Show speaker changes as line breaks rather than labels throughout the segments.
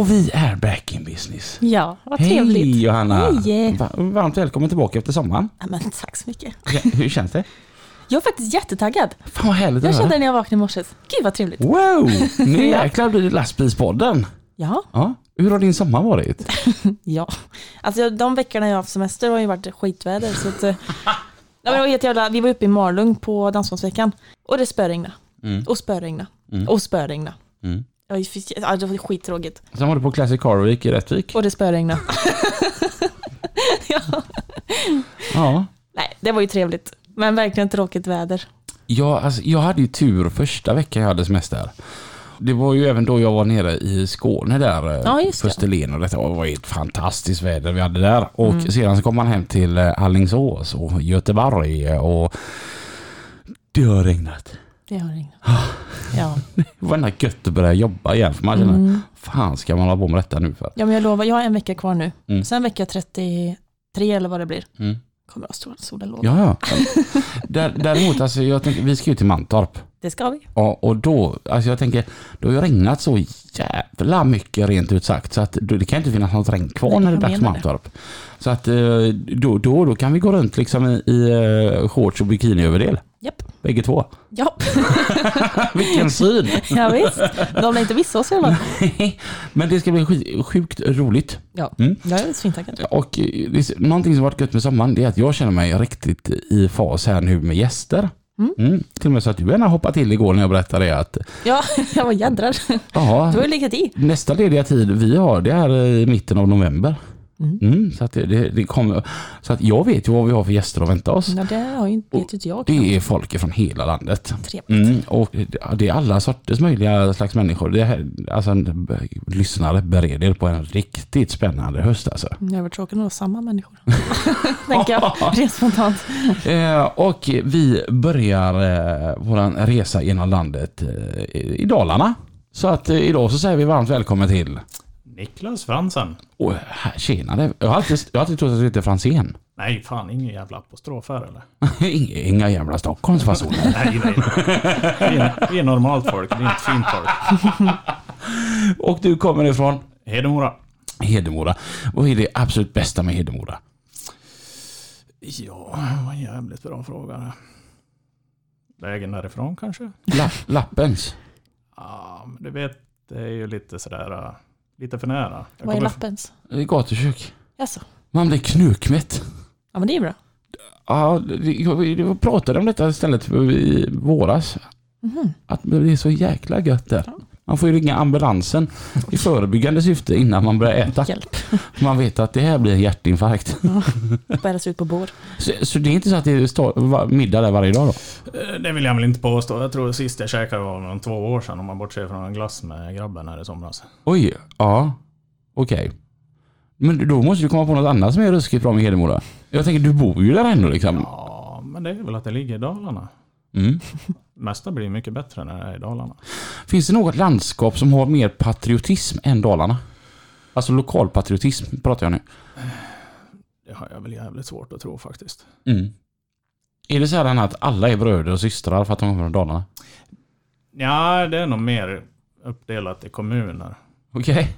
Och vi är back in business.
Ja, vad trevligt.
Hej Johanna!
Hej.
Va- Varmt välkommen tillbaka efter sommaren.
Ja, men tack så mycket.
Hur känns det?
Jag är faktiskt jättetaggad.
Fan vad härligt
Jag kände när jag vaknade i morse. Gud vad trevligt.
Wow! Nu jäklar blir det Lastbilspodden.
Ja,
Ja. Hur har din sommar varit?
ja. Alltså de veckorna jag har haft semester har ju varit skitväder. Så att, eh, ja, men helt jävla, vi var uppe i Malung på Dansbandsveckan. Och det spöregnade.
Mm.
Och spöregnade.
Mm.
Och spöregnade.
Mm.
Ja, det var- det var skittråkigt.
Sen var du på Classic Car Week i Rättvik.
Och det spöregnade. ja.
Ja.
Nej, det var ju trevligt. Men verkligen tråkigt väder.
Ja, alltså, jag hade ju tur första veckan jag hade semester. Det var ju även då jag var nere i Skåne där, eh,
Ja, just
på
det.
Österlen och detta var ju ett fantastiskt väder vi hade där. Och
Mm.
sedan så kom man hem till eh, Alingsås och Göteborg och det har regnat.
Det har regnat. Ja.
Det var ändå gött att börja jobba igen för man känner,
Mm.
fan ska man hålla på med detta nu för?
ja, men jag lovar, jag har en vecka kvar nu.
Mm.
Sen vecka 33 eller vad det blir.
Mm.
Kommer att stråla solen låg.
Ja, ja. Där, däremot, alltså, jag tänker, vi ska ju till Mantorp.
Det ska vi.
Ja, och då, alltså jag tänker, det har ju regnat så jävla mycket rent ut sagt så att det kan inte finnas något regn kvar
Nej,
när det är
jag
dags för. Mantorp. Så att eh, då, då, då kan vi gå runt liksom i, i eh, shorts och bikiniöverdel. Bägge två.
Ja,
Vilken syn!
ja visst. De lär inte vissa oss i alla fall.
Men det ska bli skit- sjukt roligt.
Ja,
Mm.
jag är svintaggad.
Och eh, det, någonting som varit gött med sommaren det är att jag känner mig riktigt i fas här nu med gäster.
Mm.
Mm. Till och med så att du gärna hoppade till igår när jag berättade att
Ja, jag var jädrar. Du har ju legat i.
Nästa lediga tid vi har det är i mitten av november.
Mm.
Mm, så, att det, det, kommer, så att jag vet ju vad vi har för gäster att vänta oss.
Ja, det har ju inte, vet inte jag.
Det är folk från hela landet.
Trevligt.
Mm, och det är alla sorters möjliga slags människor. Det här, alltså, en- lyssnare, bered er på en riktigt spännande höst alltså.
Det har varit tråkigt att vara samma människor. Tänker jag, rent spontant.
Eh, och vi börjar eh, vår resa genom landet eh, i Dalarna. Så att eh, idag så säger vi varmt välkommen till
Niklas Fransen.
Oh, tjenare. Jag har alltid, jag har alltid trott att du heter Franzén.
Nej, fan ingen jävla apostrof här eller?
Inga, jävla Stockholmsfasoner.
Nej, nej. Vi är, är normalt folk, vi är inte fint folk.
Och du kommer ifrån
Hedemora.
Hedemora. Vad är det absolut bästa med Hedemora?
Ja, det var en jävligt bra fråga. Vägen därifrån kanske?
La, lappens.
Ja, men du vet, det är ju lite sådär, äh, lite för nära. Jag
Vad är
kommer-
lappens?
Eh, Gatukök.
Jaså?
Man blir knukmätt.
Ja, men det är bra.
Ja, det- jag, jag pratade om detta istället i våras.
Mhm.
Att det är så jäkla gött där.
Ja.
Man får ju ringa ambulansen i förebyggande syfte innan man börjar äta.
Hjälp.
Man vet att det här blir en hjärtinfarkt.
Bäras ut på bord.
Så, så det är inte så att det är middag där varje dag då?
Eh, Det vill jag väl inte påstå. Jag tror sist jag käkade var om två år sedan om man bortser från en glass med grabben här i somras.
Oj, ja. Okej. Men då måste du komma på något annat som är ruskigt bra med Hedemora. Jag tänker, du bor ju där ändå liksom.
Ja, men det är väl att det ligger i Dalarna.
Mm.
Mesta blir mycket bättre när det är i Dalarna.
Finns det något landskap som har mer patriotism än Dalarna? Alltså lokalpatriotism pratar jag nu.
Det har jag väl jävligt svårt att tro faktiskt.
Mm. Är det så här att alla är bröder och systrar för att de kommer från Dalarna?
Ja, det är nog mer uppdelat i kommuner.
Okej.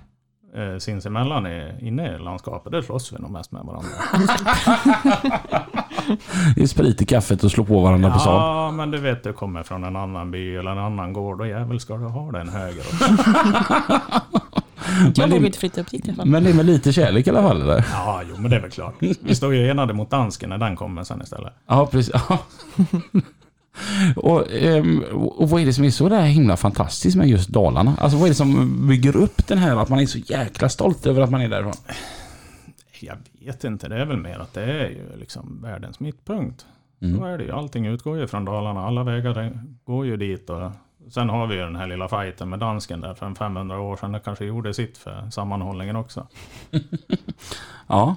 Eh, sinsemellan inne i landskapet, där slåss vi nog mest med varandra.
Det är sprit i kaffet och slå på varandra på stan.
Ja, men du vet, du kommer från en annan by eller en annan gård och jävel ska du ha den höger.
Jag
det-
vågar inte flytta upp dit i alla fall.
Men det är med lite kärlek i alla fall eller?
Ja, jo, men det är väl klart. Vi står ju enade mot dansken när den kommer sen istället.
Ja, precis. Ja. Och, ehm, och vad är det som är så där himla fantastiskt med just Dalarna? Alltså vad är det som bygger upp den här att man är så jäkla stolt över att man är därifrån?
Jag vet inte, det är väl mer att det är ju liksom världens mittpunkt.
Mm.
Så är det ju. Allting utgår ju från Dalarna. Alla vägar går ju dit. Och sen har vi ju den här lilla fighten med dansken där för en 500 år sedan. Det kanske gjorde sitt för sammanhållningen också.
Ja.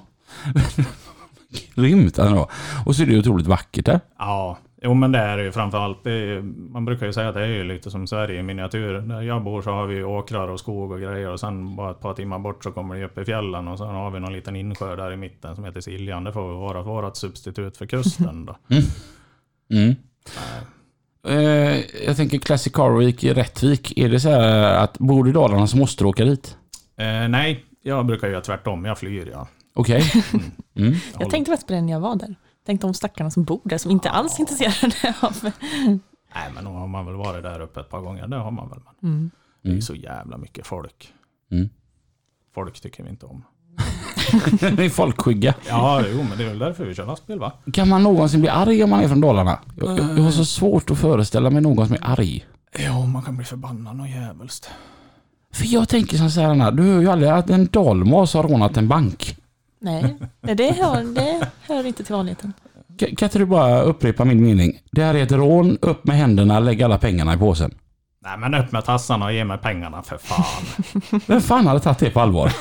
Grymt ändå. Och så är det otroligt vackert där.
Ja, jo men det är det ju framförallt. Det är, man brukar ju säga att det är ju lite som Sverige i miniatyr. Där jag bor så har vi åkrar och skog och grejer och sen bara ett par timmar bort så kommer det upp i fjällen och sen har vi någon liten insjö där i mitten som heter Siljan. Det får väl vara vårt substitut för kusten då.
Mm. Eh, jag tänker Classic Car Week i Rättvik. Är det så här att bor du i Dalarna så måste du åka dit?
Eh, nej, jag brukar göra tvärtom. Jag flyr ja.
Okej. Mm.
Jag tänkte faktiskt på det när jag var där. Tänkte om stackarna som bor där som inte alls är intresserade av...
Nej men då har man väl varit där uppe ett par gånger. Det har man väl. Men
Mm.
det är
Mm.
så jävla mycket folk.
Mm.
Folk tycker vi inte om.
Det är folkskygga.
Ja, jo men det är väl därför vi kör lastbil va?
Kan man någonsin bli arg om man är från Dalarna? Jag, jag, jag har så svårt att föreställa mig någon som är arg.
Jo, man kan bli förbannad och jävligt.
För jag tänker som så här, du hör ju aldrig att en dalmas har rånat en bank.
Nej, det hör, det hör inte till vanligheten.
Kan, inte du bara upprepa min mening? Det här är ett rån, upp med händerna, lägg alla pengarna i påsen.
Nej men upp med tassarna och ge mig pengarna för fan.
Vem fan hade tagit det på allvar?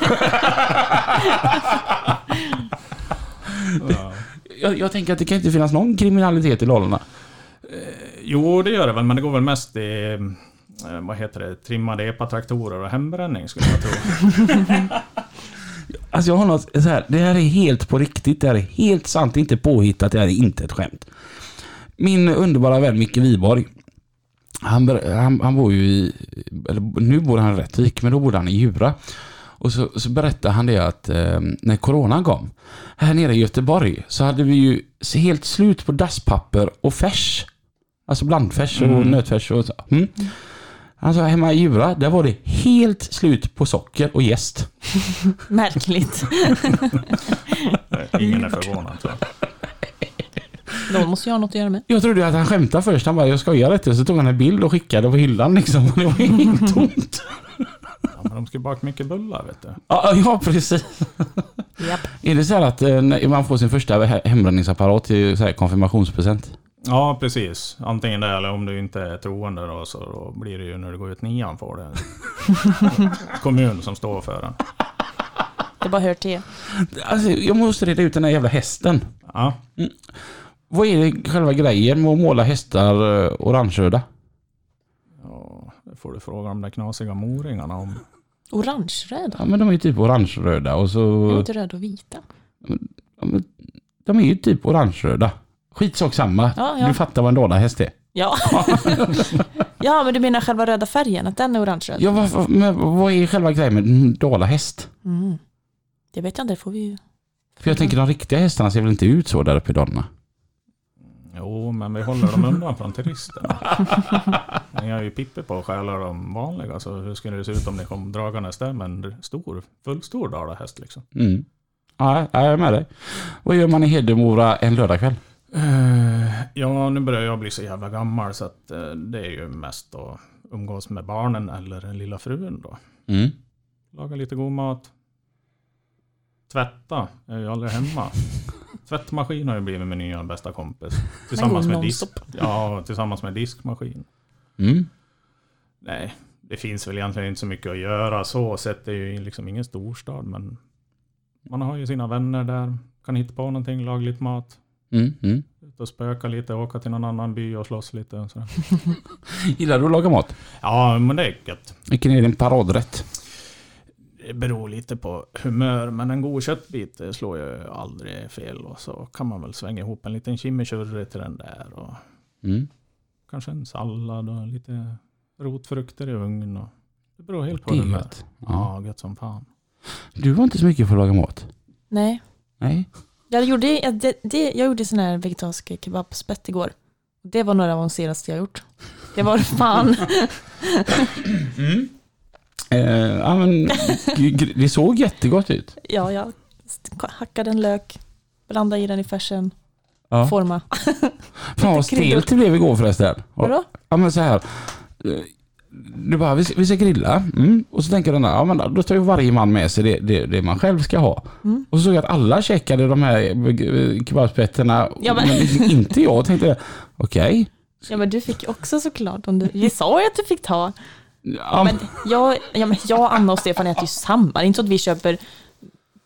Ja.
Jag, jag tänker att det kan inte finnas någon kriminalitet i Dalarna.
Jo, det gör det väl, men det går väl mest i... eh, Vad heter det? Trimmade epatraktorer och hembränning skulle jag tro.
Alltså jag har något så här, det här är helt på riktigt, det här är helt sant, det är inte påhittat, det här är inte ett skämt. Min underbara vän Micke Wiborg, han, han, han bor ju i, eller nu bor han i Rättvik, men då bodde han i Djura. Och så, så berättade han det att eh, när coronan kom, här nere i Göteborg, så hade vi ju helt slut på dasspapper och färs. Alltså blandfärs och
Mm.
nötfärs och så. Mm. Alltså hemma i Djura, där var det helt slut på socker och jäst.
Märkligt.
Ingen är förvånad.
De måste ju ha något att göra med.
Jag trodde att han skämtade först. Han bara, jag skojar inte. Så tog han en bild och skickade på hyllan liksom. Det var helt tomt.
Ja, men de ska baka mycket bullar vet du.
Ja, ja, precis.
Japp.
Är det så här att eh, när man får sin första he- hembränningsapparat till så här konfirmationspresent?
Ja, precis. Antingen det eller om du inte är troende då, så då blir det ju när du går ut nian får det. Kommun som står för den.
Det bara hör till.
Alltså, jag måste reda ut den här jävla hästen.
Ja,
Vad är det själva grejen med att måla hästar eh, orangeröda?
ja, det får du fråga de där knasiga moringarna om.
Orange-röda.
Ja, men de är ju typ orangeröda och
Är
så...
inte röda och vita?
Ja, men De är ju typ orangeröda. Skitsak samma.
Ja, ja.
Du fattar vad en dalahäst är.
Ja. ja, men du menar själva röda färgen, att den är orange-röd?
Ja, vad, men vad är själva grejen med en dalahäst?
Mm. Det vet jag inte, det får vi ju...
För jag tänker de riktiga hästarna ser väl inte ut så där uppe i Dalarna?
Jo, men vi håller dem undan från turisterna. Ni har ju Pippi på att stjäla de vanliga, så hur skulle det se ut om ni kom dragandes där med en stor, fullstor dalahäst liksom?
Mm. Ja, jag är med dig. Vad gör man i Hedemora en lördagkväll?
Eh, ja, nu börjar jag bli så jävla gammal så att eh, det är ju mest att umgås med barnen eller den lilla frun då.
Mm.
Laga lite god mat. Tvätta, jag är ju aldrig hemma. Tvättmaskin har ju blivit min nya bästa kompis. Tillsammans med, disk, ja, tillsammans med diskmaskin.
Mm.
Nej, det finns väl egentligen inte så mycket att göra så sett. Det är ju liksom ingen storstad men man har ju sina vänner där. Kan hitta på någonting, laga lite mat.
Mm. Mm.
Ut och spöka lite, åka till någon annan by och slåss lite. Och sådär.
Gillar du att laga mat?
Ja, men det är gött.
Vilken är din paradrätt?
Det beror lite på humör, men en god köttbit slår ju aldrig fel. Och så kan man väl svänga ihop en liten chimichurri till den där. Och
Mm.
kanske en sallad och lite rotfrukter i ugn. Och det beror helt på humör.
gött. Ja,
gött som fan.
Du var inte så mycket för att laga mat?
Nej.
Nej.
Jag gjorde, jag, det, det, jag gjorde sån här vegetarisk kebabspett igår. Det var några av de senaste jag gjort. Det var fan.
Eh, ja, men, det såg jättegott ut.
Ja, jag hackade en lök, blandade i den i färsen,
Ja.
forma.
Fan vad stelt det blev igår förresten.
Vadå?
Ja men så här. Eh, Du bara, vi ska, vi ska grilla. Mm. Och så tänker den där, ja men då tar ju varje man med sig det, det, det man själv ska ha.
Mm.
Och så såg jag att alla checkade de här eh, kebabspetterna,
Ja, men-
men... inte jag. Och tänkte, okej.
Ja men du fick också såklart om du, vi sa ju att du fick ta.
Ja,
Men jag, ja, men jag, Anna och Stefan äter ju samma, det är inte så att vi köper,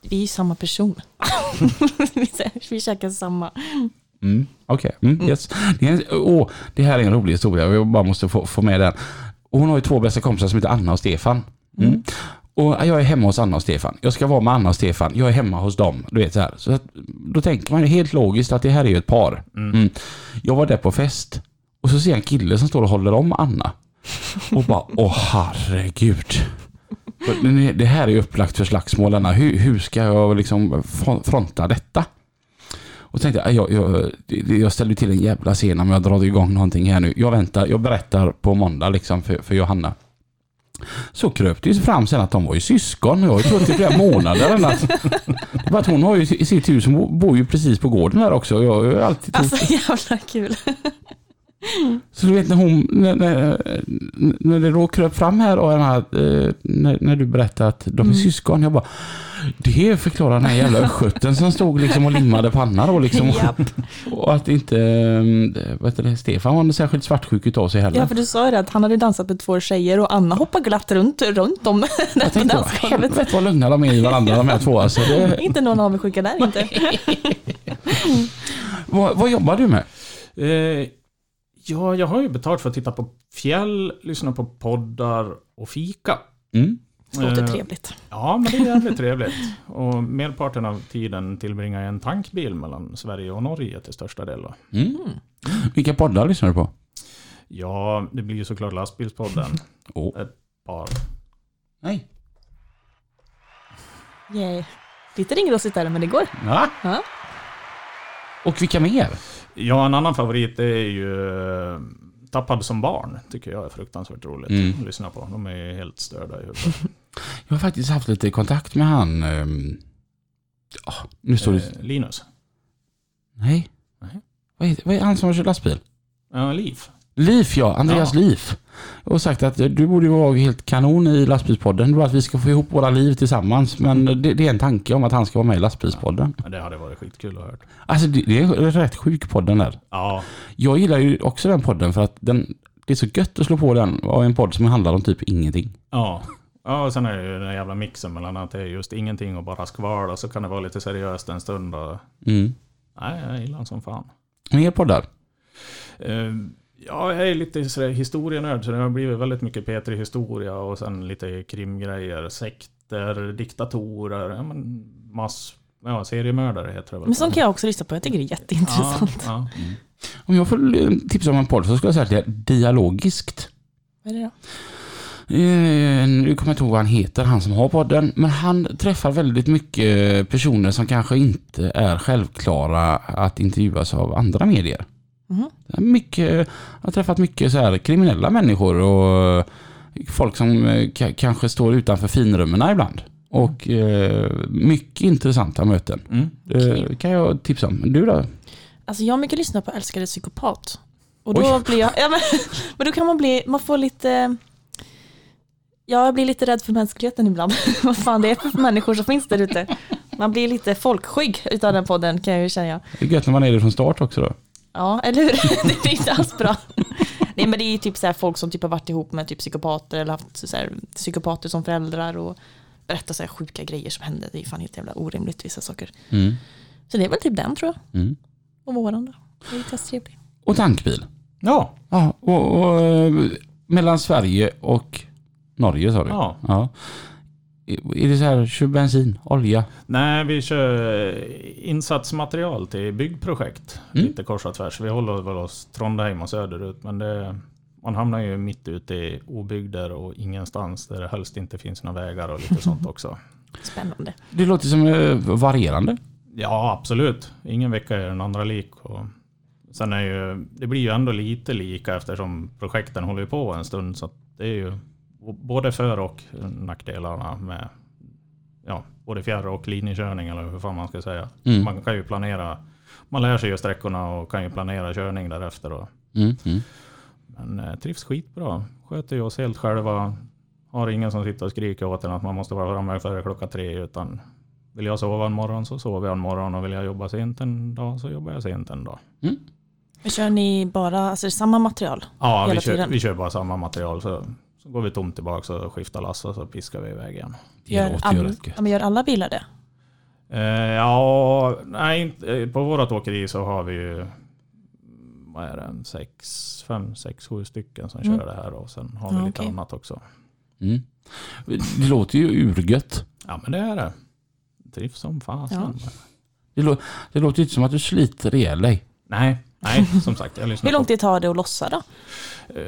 vi är ju samma person. vi, käkar samma.
Mm, Okej, mm, yes. det, är åh, det här är en rolig historia, jag bara måste få, få med den. Och hon har ju två bästa kompisar som heter Anna och Stefan. Mm. Och jag är hemma hos Anna och Stefan. Jag ska vara med Anna och Stefan. Jag är hemma hos dem. Du vet så här. Så att, då tänker man ju helt logiskt att det här är ju ett par. Mm. Jag var där på fest och så ser jag en kille som står och håller om Anna. Och bara, åh herregud. Det- här är ju upplagt för slagsmål Anna. Hur, hur ska jag liksom fron- fronta detta? Och tänkte jag, jag, jag, ställer till en jävla scen om jag drar igång någonting här nu. Jag väntar, jag berättar på måndag liksom för, för Johanna. Så kröp det ju fram sen att de var ju syskon. Jag har ju trott i flera månader. än att- att hon har ju sitt hus, hon bor ju precis på gården här också. Jag har ju alltid trott
Alltså jävla kul
så du vet när hon, när, när, när det då kröp fram här och den här, eh, när, när du berättade att de är syskon. Jag bara, det förklarar den här jävla östgöten som stod liksom och limmade panna då liksom.
Japp.
Och att inte, eh, vad heter det, Stefan var inte särskilt svartsjuk utav sig heller.
Ja för du sa ju det att han hade dansat med två tjejer och Anna hoppade glatt runt, runt dem
jag tänkte, helvete vad lugna de är i varandra de här två. Alltså, det,
Inte någon avundsjuka där inte.
vad, vad jobbar du med?
Ja, jag har ju betalt för att titta på fjäll, lyssna på poddar och fika.
Mm.
Låter
Eh,
trevligt.
Ja, men det är jävligt trevligt. Och merparten av tiden tillbringar jag en tankbil mellan Sverige och Norge till största del. då.
Mm. Vilka poddar lyssnar du på?
Ja, det blir ju såklart lastbilspodden.
Oh.
Ett par.
Nej.
Yay. Lite ringrostigt där men det går.
Ja.
Ja.
Och vilka mer?
Ja, en annan favorit det är ju eh, Tappad som barn. Tycker jag är fruktansvärt roligt
Mm.
att lyssna på. De är helt störda i huvudet.
Jag har faktiskt haft lite kontakt med han... Um, nu står det...
Eh, Linus.
Nej.
Nej.
Vad, heter, vad är han som har kört lastbil?
Ja, Liv.
Liv ja, Andreas
Ja.
Liv. Har sagt att du borde vara helt kanon i lastbilspodden. Bara att vi ska få ihop våra liv tillsammans. Men det, det är en tanke om att han ska vara med i lastbilspodden.
Ja, det hade varit skitkul att höra.
Alltså det, det är rätt sjuk podd den där.
Ja,
Jag gillar ju också den podden för att den, det är så gött att slå på den och en podd som handlar om typ ingenting.
ja. Ja, och sen är det ju den jävla mixen mellan att det är just ingenting och bara skval och så kan det vara lite seriöst en stund. Och...
Mm.
Nej, jag gillar den som fan.
Mer poddar?
Eh, Ja, jag är lite sådär historienörd så det har blivit väldigt mycket Petri historia och sen lite krimgrejer, sekter, diktatorer, ja men mass... Ja, seriemördare heter det väl.
Men sånt kan jag också lyssna på, jag tycker det är jätteintressant.
Ja,
Om jag får eh, tipsa om en podd så skulle jag säga att det är dialogiskt.
Vad är det då?
Eh, Nu kommer jag inte ihåg vad han heter, han som har podden. Men han träffar väldigt mycket personer som kanske inte är självklara att intervjuas av andra medier.
Mhm.
Mycket, jag har träffat mycket så här kriminella människor och folk som eh, ka- kanske står utanför finrummen ibland. Och eh, mycket intressanta möten.
Mm.
Det kan jag tipsa om. Du då?
Alltså jag mycket lyssna på Älskade psykopat. Och då
Oj.
blir jag, ja, men, men då kan man bli, man får lite, ja jag blir lite rädd för mänskligheten ibland. Vad fan det är för människor som finns där ute. Man blir lite folkskygg utav den podden kan jag ju känna.
Det är gött när man är det från start också då.
Ja, eller hur? Det blir inte alls bra. Nej men det är ju typ så här folk som typ har varit ihop med typ psykopater eller haft så här psykopater som föräldrar och berättar så här sjuka grejer som hände. Det är fan helt jävla orimligt vissa saker.
Mm.
Så det är väl typ den tror jag.
Mm.
Och våran då. Det är lite trevlig.
Och tankbil.
Ja,
Ja, och, och eh, mellan Sverige och Norge sa du?
ja.
ja. Är det så här, kör bensin, olja?
Nej, vi kör insatsmaterial till byggprojekt.
Mm.
Lite kors och tvärs. Vi håller väl oss Trondheim och söderut. Men det, man hamnar ju mitt ute i obygder och ingenstans där det helst inte finns några vägar och lite sånt också.
Spännande.
Det låter som eh, varierande.
Ja, absolut. Ingen vecka är den andra lik. Och sen är ju, det blir ju ändå lite lika eftersom projekten håller på en stund. Så att det är ju både för och nackdelarna med ja, både fjärr och linjekörning eller hur fan man ska säga.
Mm.
Man kan ju planera, man lär sig ju sträckorna och kan ju planera körning därefter. Och,
Mm. Mm.
Men eh, trivs skitbra. Sköter ju oss helt själva. Har ingen som sitter och skriker åt en att man måste vara framme före klockan tre. Utan vill jag sova en morgon så sover jag en morgon och vill jag jobba sent en dag så jobbar jag sent en dag.
Men Kör ni bara alltså, samma material?
Ja,
Hela
vi kör,
tiden?
vi kör bara samma material. Så, så går vi tomt tillbaka och skiftar lass och så piskar vi iväg igen.
Det
Gör, all, ja, men gör alla bilar det?
Eh, ja, nej, eh, på vårat åkeri så har vi ju vad är det, sex, fem, sex, sju stycken som
Mm.
kör det här och sen har vi
Ja,
lite
okej.
annat också.
Mm. Det låter ju urgött.
Ja men det är det. Trivs som fasen.
Det, lå- det låter ju inte som att du sliter ihjäl dig.
Nej, nej, som sagt. Jag lyssnar
Hur lång tid tar det att lossa då?
Eh,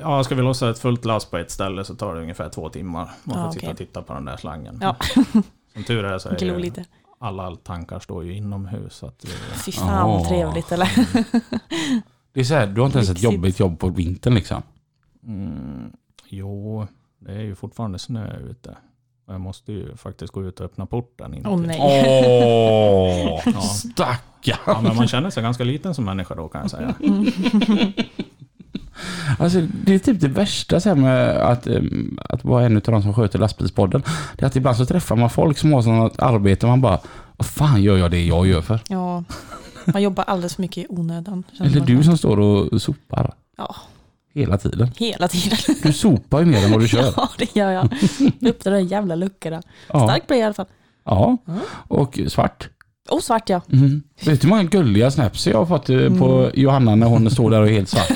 ja, ska vi lossa ett fullt lass på ett ställe så tar det ungefär två timmar. Man får
Ja,
sitta
okej.
och titta på den där slangen.
Ja.
Som tur är så är
lite.
alla tankar står ju inomhus. Så att vi,
Fy fan vad
Åh.
trevligt eller?
Det är så här, du har inte ens ett jobbigt jobb på vintern liksom.
mm, jo, det är ju fortfarande snö ute. Och jag måste ju faktiskt gå ut och öppna porten.
Åh
till-
nej.
Åh,
Ja.
stackarn.
Ja, men man känner sig ganska liten som människa då kan jag säga.
Alltså, det är typ det värsta så här med att, em, att vara en av de som sköter lastbilspodden. Det är att ibland så träffar man folk som har sådant arbete man bara, vad fan gör jag det jag gör för?
Ja, man jobbar alldeles för mycket i onödan.
Eller du som står och sopar
Ja,
hela tiden.
hela tiden.
Du sopar ju mer än vad du kör.
Ja, det gör jag. Upp de där jävla luckorna.
Ja,
Stark blir i alla fall.
ja.
Mm.
och svart.
Och svart ja.
Mm. Vet du hur många gulliga snaps jag har fått eh, på Johanna när hon står där och är helt svart?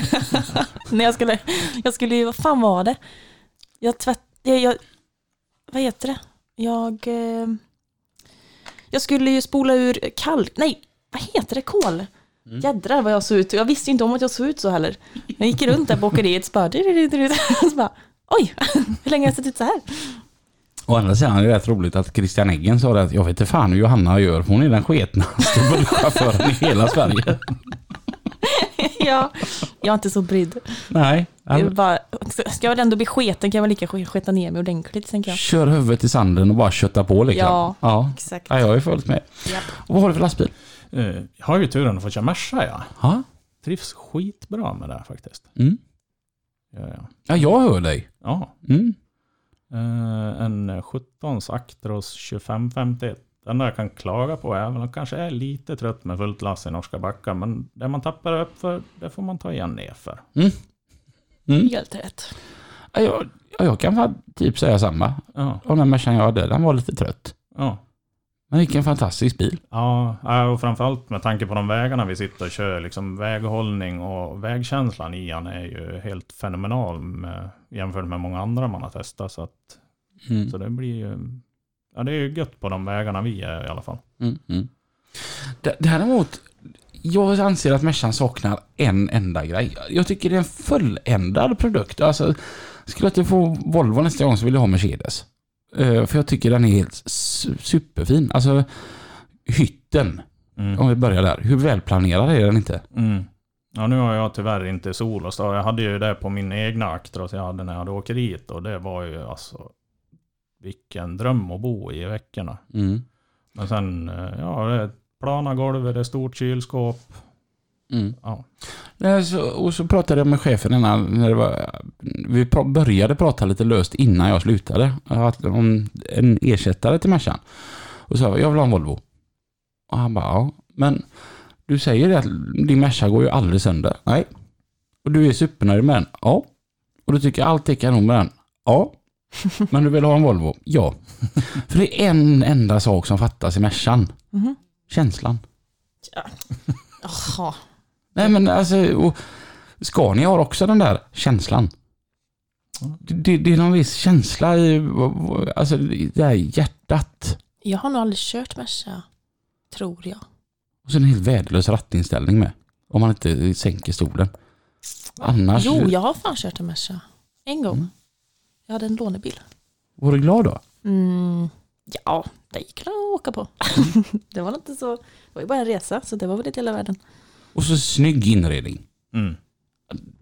När jag skulle, jag skulle ju, vad fan var det? Jag tvätt, jag, jag vad heter det? Jag, eh, jag skulle ju spola ur kalk, nej, vad heter det, kol? Jädrar vad jag såg ut, jag visste ju inte om att jag såg ut så heller. Jag gick runt där på åkeriet så bara, så bara oj, hur länge har jag sett ut så här?
Å andra sidan är det rätt roligt att Christian Eggen sa det att jag vet inte fan hur Johanna gör hon är den sketnaste busschauffören i hela Sverige.
ja, jag är inte så brydd.
Nej,
bara, ska jag väl ändå bli sketen kan jag väl lika sk- sketa ner mig ordentligt tänker jag.
kör huvudet i sanden och bara köttar på liksom.
Ja.
ja.
Exakt.
Ja, jag är fullt med.
Japp.
Och vad har du för lastbil?
Eh, Jag har ju turen att få köra Merca ja.
Ja.
Trivs skitbra med det faktiskt.
Mm.
Ja, ja.
ja, jag hör dig.
ja.
Mm.
Eh, en 17 Actros 2551. Den där jag kan klaga på är väl att kanske är lite trött med fullt lass i norska backar. Men det man tappar upp för, det får man ta igen ner för.
Mm.
Helt rätt.
Ja, jag, ja, jag kan typ säga samma.
Ja,
Och den Mercan jag hade, den var lite trött.
ja.
Men vilken fantastisk bil.
Ja, ja, och framförallt med tanke på de vägarna vi sitter och kör, liksom väghållning och vägkänslan i den är ju helt fenomenal med, jämfört med många andra man har testat. Så, att,
Mm.
så det blir ju, ja det är ju gött på de vägarna vi är i alla fall.
Mm. Mm. Däremot, jag anser att Mercan saknar en enda grej. Jag tycker det är en fulländad produkt. Alltså, skulle jag inte få Volvo nästa gång så vill jag ha Mercedes. Eh, för jag tycker den är helt su- superfin. Alltså, hytten,
Mm.
om vi börjar där. Hur välplanerad är den inte?
Mm. Ja, nu har jag tyvärr inte Solos. då. Jag hade ju det på min egna Actros jag hade när jag hade åkeriet och det var ju alltså vilken dröm att bo i i veckorna.
Mm.
Men sen, eh, ja, det är plana golv, det är stort kylskåp.
Mm.
Ja.
Och så pratade jag med chefen innan, när var, vi började prata lite löst innan jag slutade. Om en ersättare till Mercan. Och så sa jag, vill ha en Volvo. Och han bara, ja. Men du säger det att din Merca går ju aldrig sönder. Nej. Och du är supernöjd med den. Ja. Och du tycker allt är kanon med den. Ja. Men du vill ha en Volvo? Ja. För det är en enda sak som fattas i Mercan.
Mhm.
Känslan.
Jaha.
Nej men alltså, och Scania har också den där känslan. Det, det, är någon viss känsla i, alltså det där hjärtat.
Jag har nog aldrig kört Merca, tror jag.
Och så en helt värdelös rattinställning med. Om man inte sänker stolen. Annars,
Jo, jag har fan kört en Merca. En gång.
Mm.
Jag hade en lånebil.
var du glad då?
Mm, ja, det gick väl att åka på. det var inte så, det var ju bara en resa, så det var väl inte hela världen.
Och så snygg inredning.
Mm.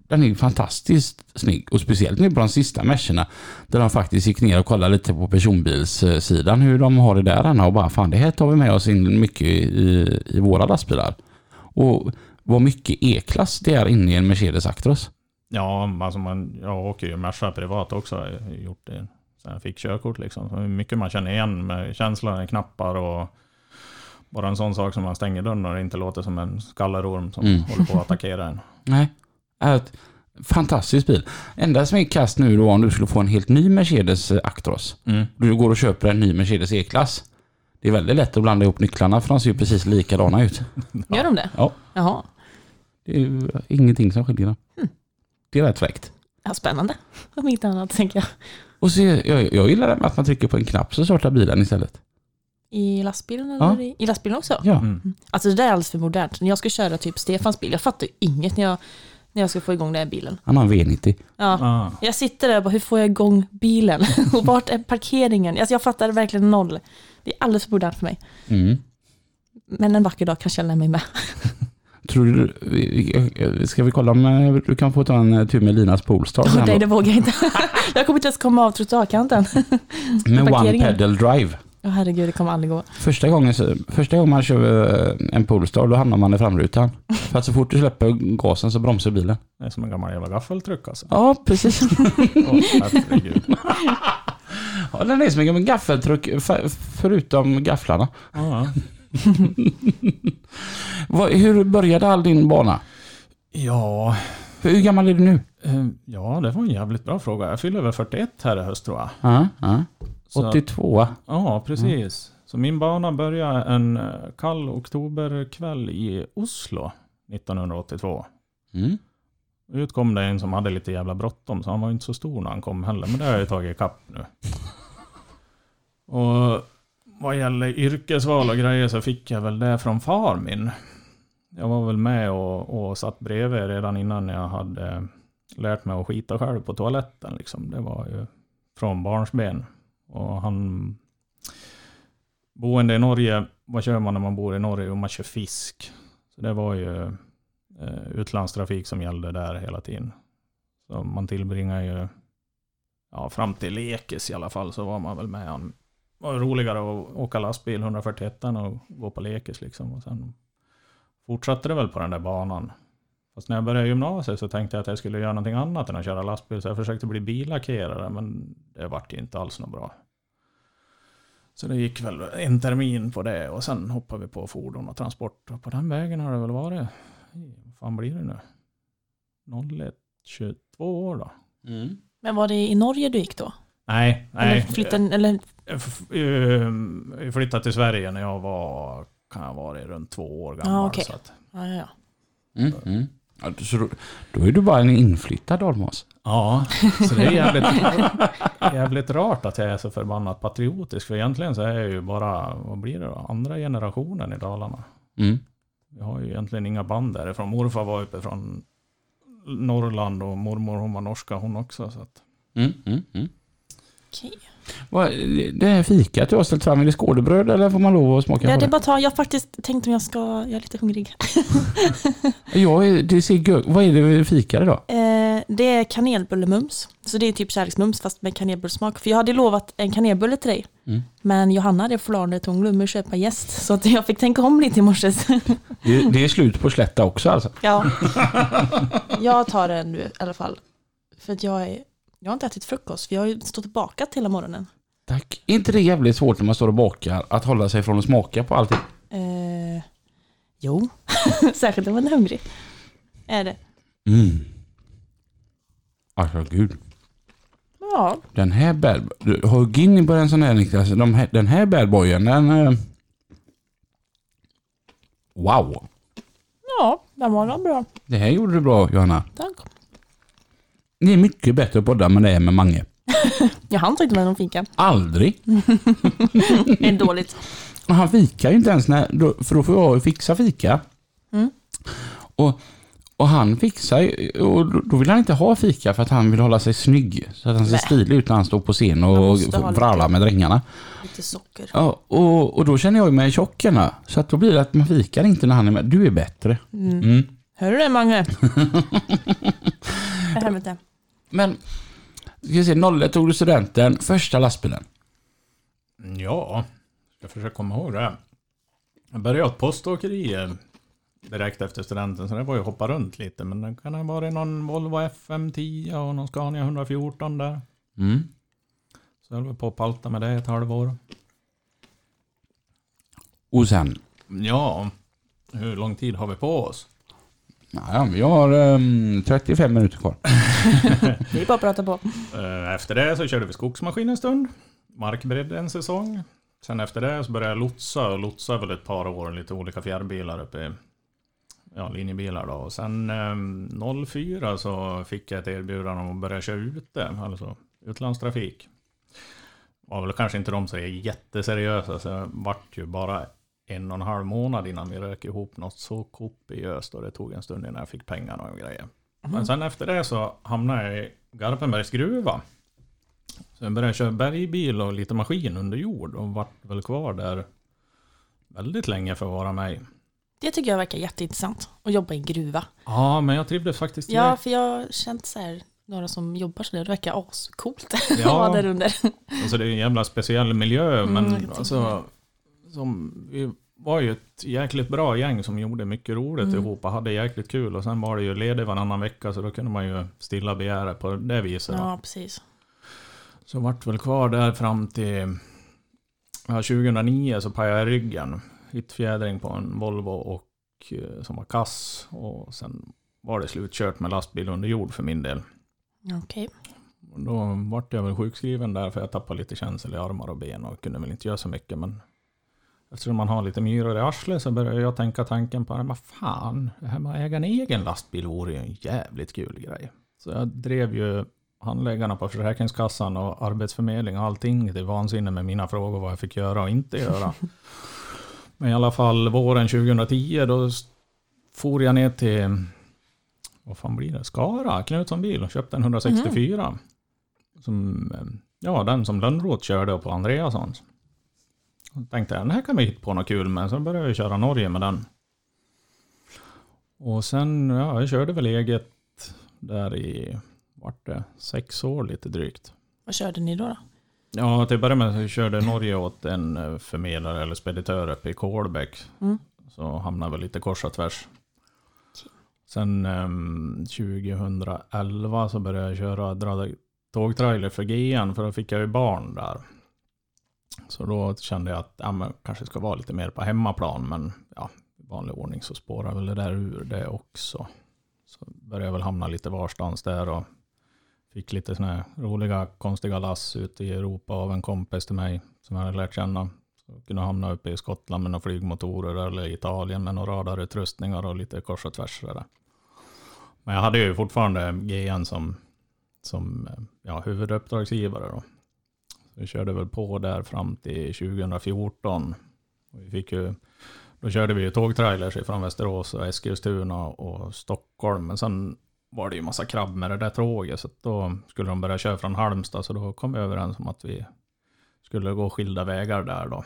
Den är fantastiskt snygg. Och speciellt nu på de sista mescherna. Där de faktiskt gick ner och kollade lite på personbilssidan. Hur de har det där Anna. Och bara fan det här tar vi med oss in mycket i, i våra lastbilar. Och vad mycket E-klass det är inne i en Mercedes Actros.
Ja, alltså man, jag åker ju Merca privat också. Jag har gjort det sen jag fick körkort liksom. Så mycket man känner igen med känslan i knappar och bara en sån sak som man stänger dörren och det inte låter som en skallerorm som
Mm.
håller på att attackera en.
Nej. Är ett fantastisk bil. Enda som är kast nu då om du skulle få en helt ny Mercedes eh, Actros.
Mm.
Du går och köper en ny Mercedes E-klass. Det är väldigt lätt att blanda ihop nycklarna för de ser ju precis likadana ut.
Gör de det?
Ja.
Jaha.
Det är ju ingenting som skiljer dem. Det är rätt fräckt.
Ja, spännande. Om inte annat tänker jag.
Och så, jag, jag gillar det med att man trycker på en knapp så startar bilen istället.
I lastbilen eller?
Ja.
I, I lastbilen också?
Ja.
Mm.
Alltså det där är alldeles för modernt. När jag ska köra typ Stefans bil, jag fattar ju inget när jag, när jag ska få igång den här bilen.
Han har en V90.
Ja.
Ah.
Jag sitter där och bara, hur får jag igång bilen? och vart är parkeringen? Alltså jag fattar verkligen noll. Det är alldeles för modernt för mig.
Mm.
Men en vacker dag kanske jag lär mig med.
Tror du, ska vi kolla om eh, du kan få ta en eh, tur med Linas Polestar sen
Nej, det vågar jag inte. jag kommer inte ens komma av trottoarkanten.
Med One
parkeringen.
Pedal Drive.
Ja, herregud, det kommer aldrig gå.
Första gången, första gången man kör eh, en Polestar då hamnar man i framrutan. För att så fort du släpper gasen så bromsar bilen.
Det är som en gammal jävla gaffeltruck alltså.
Ja, precis.
Åh, herregud.
ja, den är som en gammal gaffeltruck för- förutom gafflarna.
Ja.
Hur började all din bana?
Ja,
Hur gammal är du nu?
eh, ja, det var en jävligt bra fråga. Jag fyller väl 41 här i höst tror jag.
Ja, ja.
Så-
82.
Ja, precis. Så min bana började en eh, kall oktoberkväll i Oslo 1982.
Mm.
Ut kom det en som hade lite jävla bråttom, så han var inte så stor när han kom heller. Men det har jag ju tagit ikapp nu. Och vad gäller yrkesval och grejer så fick jag väl det från far min. Jag var väl med och, och satt bredvid redan innan jag hade lärt mig att skita själv på toaletten. Liksom. Det var ju från barnsben. Och han... Boende i Norge, vad kör man när man bor i Norge? Jo, man kör fisk. Så det var ju eh, utlandstrafik som gällde där hela tiden. Så man tillbringar ju, ja fram till lekis i alla fall så var man väl med han. Det var roligare att åka lastbil 141 och gå på lekis liksom. Och sen fortsatte det väl på den där banan. Fast när jag började gymnasiet så tänkte jag att jag skulle göra någonting annat än att köra lastbil. Så jag försökte bli billackerare men det vart ju inte alls något bra. Så det gick väl en termin på det och sen hoppade vi på fordon och transport. Och på den vägen har det väl varit vad fan blir det nu? 01, 22 år då?
Mm.
Men var det i Norge du gick då?
Nej, nej.
Eller flytten, eller,
Jag Jag flyttade till Sverige när jag var, kan jag vara runt två år gammal.
Ja, okej.
så att,
ja, ja, ja.
Mm. Mm. Ja, så då, då är du bara en inflyttad dalmas.
ja, så det är jävligt, jävligt rart att jag är så förbannat patriotisk. För egentligen så är jag ju bara, vad blir det då? Andra generationen i Dalarna.
Mm.
Jag har ju egentligen inga band därifrån. Morfar var uppe från Norrland och mormor hon var norska hon också. Så att,
Mm. Mm. Mm.
Okej.
Vad, det här fikat du har ställt fram, är det skådebröd eller får man lov att smaka
Ja,
på
det är
det?
bara ta. Jag har faktiskt tänkt om jag ska, jag är lite hungrig.
Ja, det ser gött Vad är det vi fikar idag?
Eh, det är kanelbullemums. Så det är typ kärleksmums fast med kanelbullsmak. För jag hade lovat en kanelbulle till dig.
Mm.
Men Johanna hade förlarat hon glömde köpa gäst. Så att jag fick tänka om lite i morse.
Det, det är slut på slätta också alltså.
ja. Jag tar den nu i alla fall. För att jag, är, jag har inte ätit frukost. För jag har ju stått och bakat hela morgonen.
Tack. Är inte det jävligt svårt när man står och bakar att hålla sig från att smaka på allting?
Eh, jo, särskilt om man är hungrig. Är det.
Mm. Alltså gud.
Ja,
Den här bad... du, Hugg in på en sån här Niklas. De här, den här badboyen den... eh, Wow.
ja den var bra.
Det här gjorde du bra Johanna.
Tack.
Det är mycket bättre att podda med det med Mange.
Jag hann inte med någon fika.
Aldrig.
Det är dåligt.
Och han fikar ju inte ens när, för då får jag fixa fika.
Mm.
Och, och han fixar och då- vill han inte ha fika för att han vill hålla sig snygg. Så att han ser
Nej.
stilig ut när han står på scen och vrålar med drängarna.
Lite socker.
Ja, och, och då känner jag mig tjockarna. Så att då blir det att man fikar inte när han är med. Du är bättre.
Mm.
Mm.
Hör du det Mange? Helvete.
Men, ska vi se, 01 tog du studenten, första lastbilen.
ja, ska försöka komma ihåg det. Jag började ett poståkeri direkt efter studenten, så det var ju hoppa runt lite. Men det kan ha varit någon Volvo FM10 och någon Scania 114 där.
Mm.
Så jag höll på att palta med det ett halvår.
Och sen?
Ja, hur lång tid har vi på oss?
Ja, vi har ehm, 35 minuter kvar.
Det är bara att prata på.
Eh, Efter det så körde vi skogsmaskin en stund. Markbredd en säsong. Sen efter det så började jag lotsa och lotsa väl ett par år, lite olika fjärrbilar uppe i ja, linjebilar då. Och sen eh, 04 så fick jag ett erbjudande om att börja köra ute, alltså utlandstrafik. Var väl kanske inte de så jätteseriösa, så jag vart ju bara en och en halv månad innan vi rök ihop något så kopiöst och det tog en stund innan jag fick pengarna och grejer. Men sen efter det så hamnade jag i Garpenbergs gruva. Så jag började köra bergbil och lite maskin under jord och vart väl kvar där väldigt länge för att vara mig.
Det tycker jag verkar jätteintressant. Att jobba i en gruva.
Ja, men jag trivdes faktiskt
Ja, för jag har känt så här, några som jobbar så där, det verkar ascoolt att
Ja.
vara där under.
Alltså det är en jävla speciell miljö,
Mm,
men
jag tänka
alltså... Som, vi var ju ett jäkligt bra gäng som gjorde mycket roligt
Mm.
ihop och hade jäkligt kul. Och sen var det ju ledig varannan vecka, så då kunde man ju stilla begära på det viset.
Ja, precis.
Så vart väl kvar där fram till ja, 2009 så pajade jag ryggen. Hyttfjädring på en Volvo och eh, som var kass. Och sen var det slutkört med lastbil under jord för min del.
Okej.
Och då vart jag väl sjukskriven där för jag tappade lite känsel i armar och ben och kunde väl inte göra så mycket. Men eftersom man har lite myror i arslet så började jag tänka tanken på vad fan, det här med att äga en egen lastbil vore ju en jävligt kul grej. Så jag drev ju handläggarna på Försäkringskassan och Arbetsförmedlingen och allting till vansinne med mina frågor vad jag fick göra och inte göra. Men i alla fall våren 2010 då for jag ner till, vad fan blir det, Skara, Knutsson bil och köpte en 164. Som, eh, ja, den som Lönnroth körde på Andreassons. Tänkte jag, den här kan vi hitta på något kul med. Så började jag köra Norge med den. Och sen, ja, jag körde väl eget där i, vart det, sex år lite drygt.
Vad körde ni då? då?
Ja, till att börja med så körde Norge åt en eh, förmedlare eller speditör uppe i Kolbäck.
Mm.
Så hamnade väl lite kors och tvärs. Sen ehm, 2011 så började jag köra dra tågtrailer för GN för då fick jag ju barn där. Så då kände jag att ja, men kanske ska vara lite mer på hemmaplan men ja, i vanlig ordning så spårar väl det där ur det också. Så började jag väl hamna lite varstans där och fick lite såna här roliga konstiga lass ute i Europa av en kompis till mig som jag hade lärt känna. Så jag kunde hamna uppe i Skottland med några flygmotorer eller i Italien med några radarutrustningar och lite kors och tvärs. där. Men jag hade ju fortfarande GN som, som eh, ja, huvuduppdragsgivare. Då. Vi körde väl på där fram till 2014. Och vi fick ju, då körde vi ju tågtrailers från Västerås och Eskilstuna och Stockholm. Men sen var det ju massa krabb med det där tåget. Så att då skulle de börja köra från Halmstad. Så då kom vi överens om att vi skulle gå skilda vägar där då.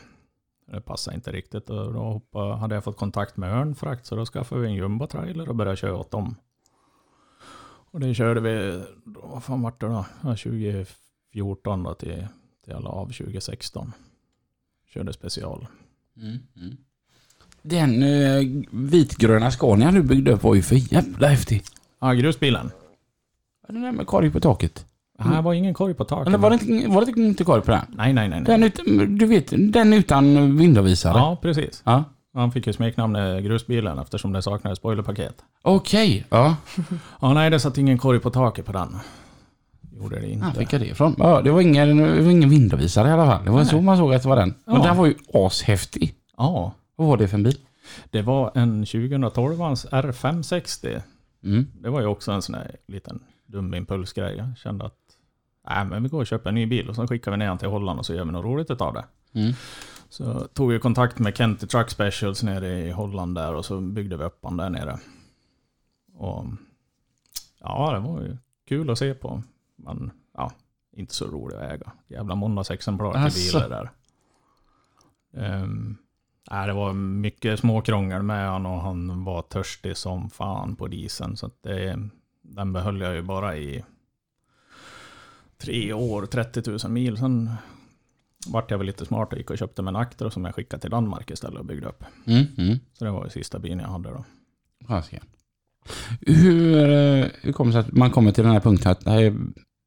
Det passade inte riktigt och då hoppade, hade jag fått kontakt med Örnfrakt så då skaffade vi en jumbotrailer och började köra åt dem. Och det körde vi, vad fan vart det då? 2014 då till, till alla av 2016. Körde special.
Mm. Mm. Den eh, vitgröna Scania du byggde upp var ju för jävla häftig.
Ja, grusbilen.
Den där med korg på taket.
Det här var ingen korg på taket.
Eller var det inte, var det inte korg på den?
Nej, nej, nej. nej.
Den du vet, den utan vindavvisare?
Ja, precis.
Ja.
Han fick ju smeknamnet grusbilen eftersom det saknades spoilerpaket.
Okej, ja.
Ja, nej, det satt ingen korg på taket på den. Gjorde det inte.
fick jag det ifrån? Ja, det var ingen, det var ingen vindavvisare i alla fall. Det var
Nej.
så man såg att det var den. Men
Ja.
den var ju ashäftig.
Ja,
Vad var det för en bil?
det var en 2012 R560.
Mm.
Det var ju också en sån här liten dum impulsgrej. Jag kände att nej, men vi går och köper en ny bil och så skickar vi ner den till Holland och så gör vi något roligt utav det.
Mm.
Så tog jag kontakt med Kenty Truck Specials nere i Holland där och så byggde vi upp den där nere. Och ja, det var ju kul att se på. Men ja, inte så rolig att äga. Jävla måndagsexemplar till bilar där. Um, nej, det var mycket småkrångel med han och han var törstig som fan på dieseln. Så det, den behöll jag ju bara i tre år, 30 000 mil. Sen vart jag väl lite smart och gick och köpte mig en Actro som jag skickade till Danmark istället och byggde upp.
Mm. Mm.
Så det var ju sista bilen jag hade då.
Fasiken. Hur, eh, hur kommer det sig att man kommer till den här punkten att nej,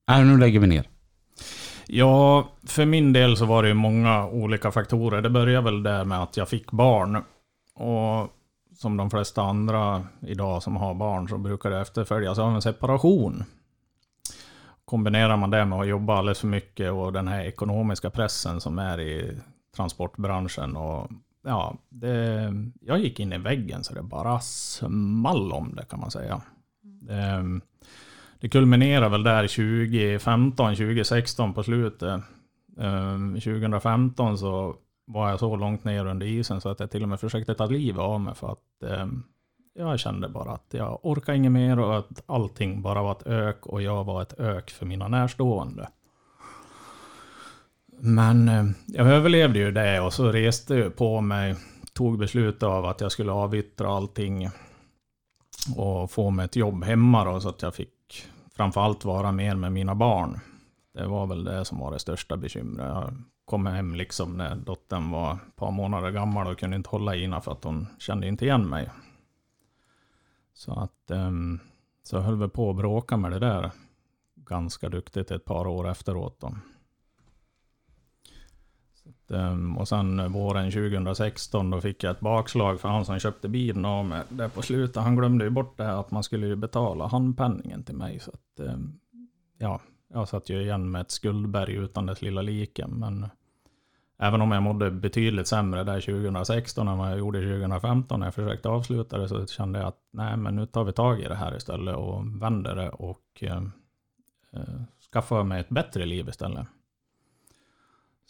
nej, nu lägger vi ner?
Ja, för min del så var det ju många olika faktorer. Det började väl där med att jag fick barn. Och som de flesta andra idag som har barn så brukar det efterföljas av en separation. Kombinerar man det med att jobba alldeles för mycket och den här ekonomiska pressen som är i transportbranschen. Och, ja, det, jag gick in i väggen så det bara small om det kan man säga. Det, det kulminerar väl där 2015, 2016 på slutet. Ehm, 2015 så var jag så långt ner under isen så att jag till och med försökte ta livet av mig för att ehm, jag kände bara att jag orkade inget mer och att allting bara var ett ök och jag var ett ök för mina närstående. Men ehm, jag överlevde ju det och så reste jag på mig, tog beslut av att jag skulle avyttra allting och få mig ett jobb hemma då, så att jag fick framförallt vara mer med mina barn. Det var väl det som var det största bekymret. Jag kom hem liksom när dottern var ett par månader gammal och kunde inte hålla i för att hon kände inte igen mig. Så att ehm, så höll vi på att bråka med det där ganska duktigt ett par år efteråt. Då. Ehm, och sen våren 2016 då fick jag ett bakslag för han som köpte bilen av mig. Där på slutet, han glömde ju bort det här att man skulle ju betala handpenningen till mig. Så att, ehm, ja, jag satt ju igen med ett skuldberg utan dess lilla like. Men även om jag mådde betydligt sämre där 2016 än vad jag gjorde 2015 när jag försökte avsluta det så kände jag att nej men nu tar vi tag i det här istället och vänder det och eh, eh, skaffar mig ett bättre liv istället.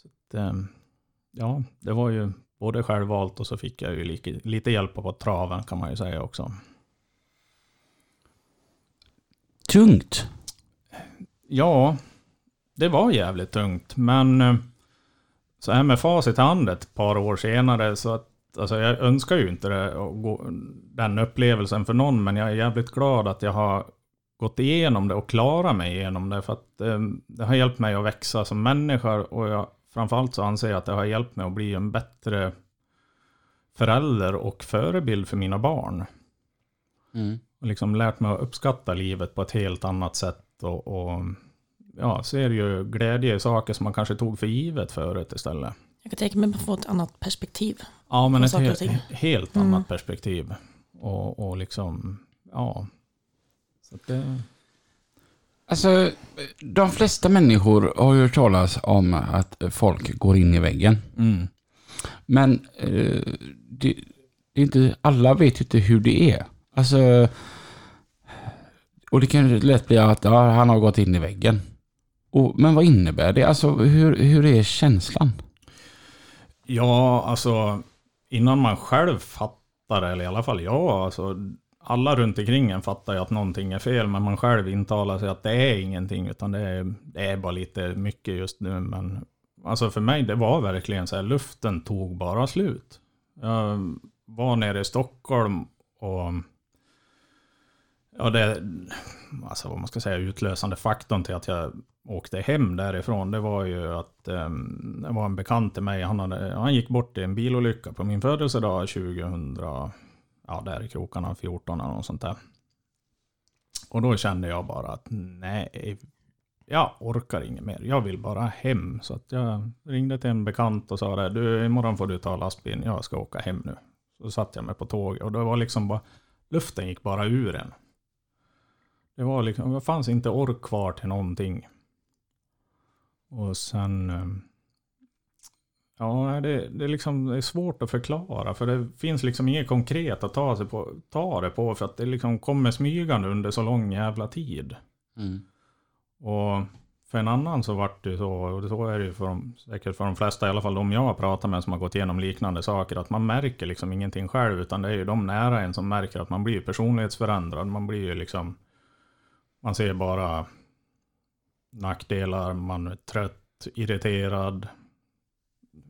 Så att, eh, ja, det var ju både självvalt och så fick jag ju lite, lite hjälp på traven kan man ju säga också.
Tungt.
Ja, det var jävligt tungt. Men eh, så här med facit i hand ett par år senare så att Alltså jag önskar ju inte det, gå, den upplevelsen för någon, men jag är jävligt glad att jag har gått igenom det och klarat mig igenom det. För att eh, det har hjälpt mig att växa som människa och jag, framförallt så anser jag att det har hjälpt mig att bli en bättre förälder och förebild för mina barn.
Mm.
Och liksom lärt mig att uppskatta livet på ett helt annat sätt och, och ja, ser ju glädje i saker som man kanske tog för givet förut istället.
Jag kan tänka mig att man får ett annat perspektiv.
Ja, men ett helt, helt
Mm.
annat perspektiv. Och, och liksom, ja. Så att det,
Alltså, de flesta människor har ju hört talas om att folk går in i väggen.
mm,
Men eh, det, det är inte, alla vet ju inte hur det är. Alltså, och det kan ju lätt bli att ja, han har gått in i väggen. Och, men vad innebär det? Alltså, hur, hur är känslan?
Ja, alltså innan man själv fattar eller i alla fall jag, alltså alla runt omkring en fattar ju att någonting är fel, men man själv intalar sig att det är ingenting, utan det är, det är bara lite mycket just nu. Men alltså för mig, det var verkligen så här, luften tog bara slut. Jag var nere i Stockholm och ja, det, alltså vad man ska säga, utlösande faktorn till att jag åkte hem därifrån, det var ju att um, det var en bekant till mig, han, hade, han gick bort i en bilolycka på min födelsedag 2000, ja där i krokarna, 14 eller något sånt där. Och då kände jag bara att nej, eh, jag orkar inget mer. Jag vill bara hem. Så att jag ringde till en bekant och sa det, du imorgon får du ta lastbilen, jag ska åka hem nu. Så satte jag mig på tåget och det var liksom bara, luften gick bara ur en. Det var liksom, det fanns inte ork kvar till någonting. Och sen... Eh, Ja, det, det, är liksom, det är svårt att förklara. För det finns liksom inget konkret att ta, sig på, ta det på. För att det liksom kommer smygande under så lång jävla tid. Och för en annan så vart det ju så, och så är det ju för de, säkert för de flesta, i alla fall de jag har pratat med som har gått igenom liknande saker, att man märker liksom ingenting själv, utan det är ju de nära en som märker att man blir personlighetsförändrad. Man blir ju liksom, man ser bara nackdelar, man är trött, irriterad.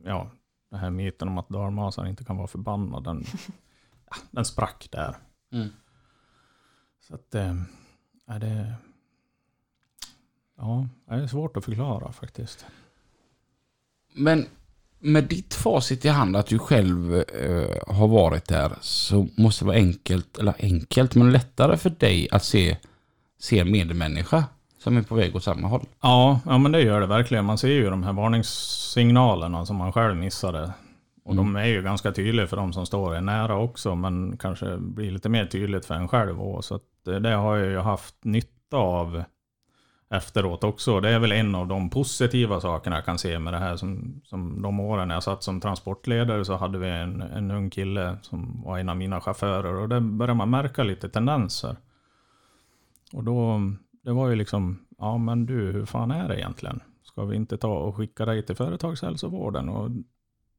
Ja, den här myten om att dalmasar inte kan vara förbannad, den, ja, den sprack där.
Mm.
Så att, eh, är det... Ja, det är svårt att förklara faktiskt.
Men med ditt facit i hand att du själv eh, har varit där så måste det vara enkelt, eller enkelt, men lättare för dig att se, se en medmänniska som är på väg åt samma håll.
Ja, ja, men det gör det verkligen. Man ser ju de här varningssignalerna som man själv missade. Och de är ju ganska tydliga för de som står nära också, men kanske blir lite mer tydligt för en själv. Och så det, det har jag ju haft nytta av efteråt också. Det är väl en av de positiva sakerna jag kan se med det här. Som, som de åren jag satt som transportledare så hade vi en, en ung kille som var en av mina chaufförer och där började man märka lite tendenser. Och då, det var ju liksom, ja men du, hur fan är det egentligen? Ska vi inte ta och skicka dig till företagshälsovården? Och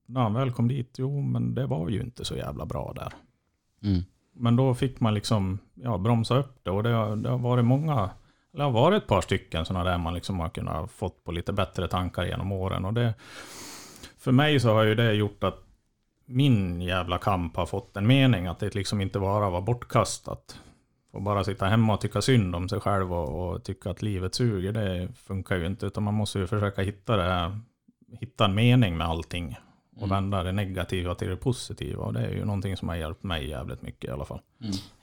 när han väl kom dit, jo men det var ju inte så jävla bra där.
Mm.
Men då fick man liksom ja, bromsa upp det och det, har- det har varit många, eller det har varit ett par stycken sådana där man liksom har kunnat fått på lite bättre tankar genom åren. Och det, för mig så har ju det gjort att min jävla kamp har fått en mening, att det liksom inte bara var bortkastat. Och bara sitta hemma och tycka synd om sig själv och, och tycka att livet suger, det funkar ju inte. Utan man måste ju försöka hitta det här, hitta en mening med allting. Och vända det negativa till det positiva. Och det är ju någonting som har hjälpt mig jävligt mycket i alla fall.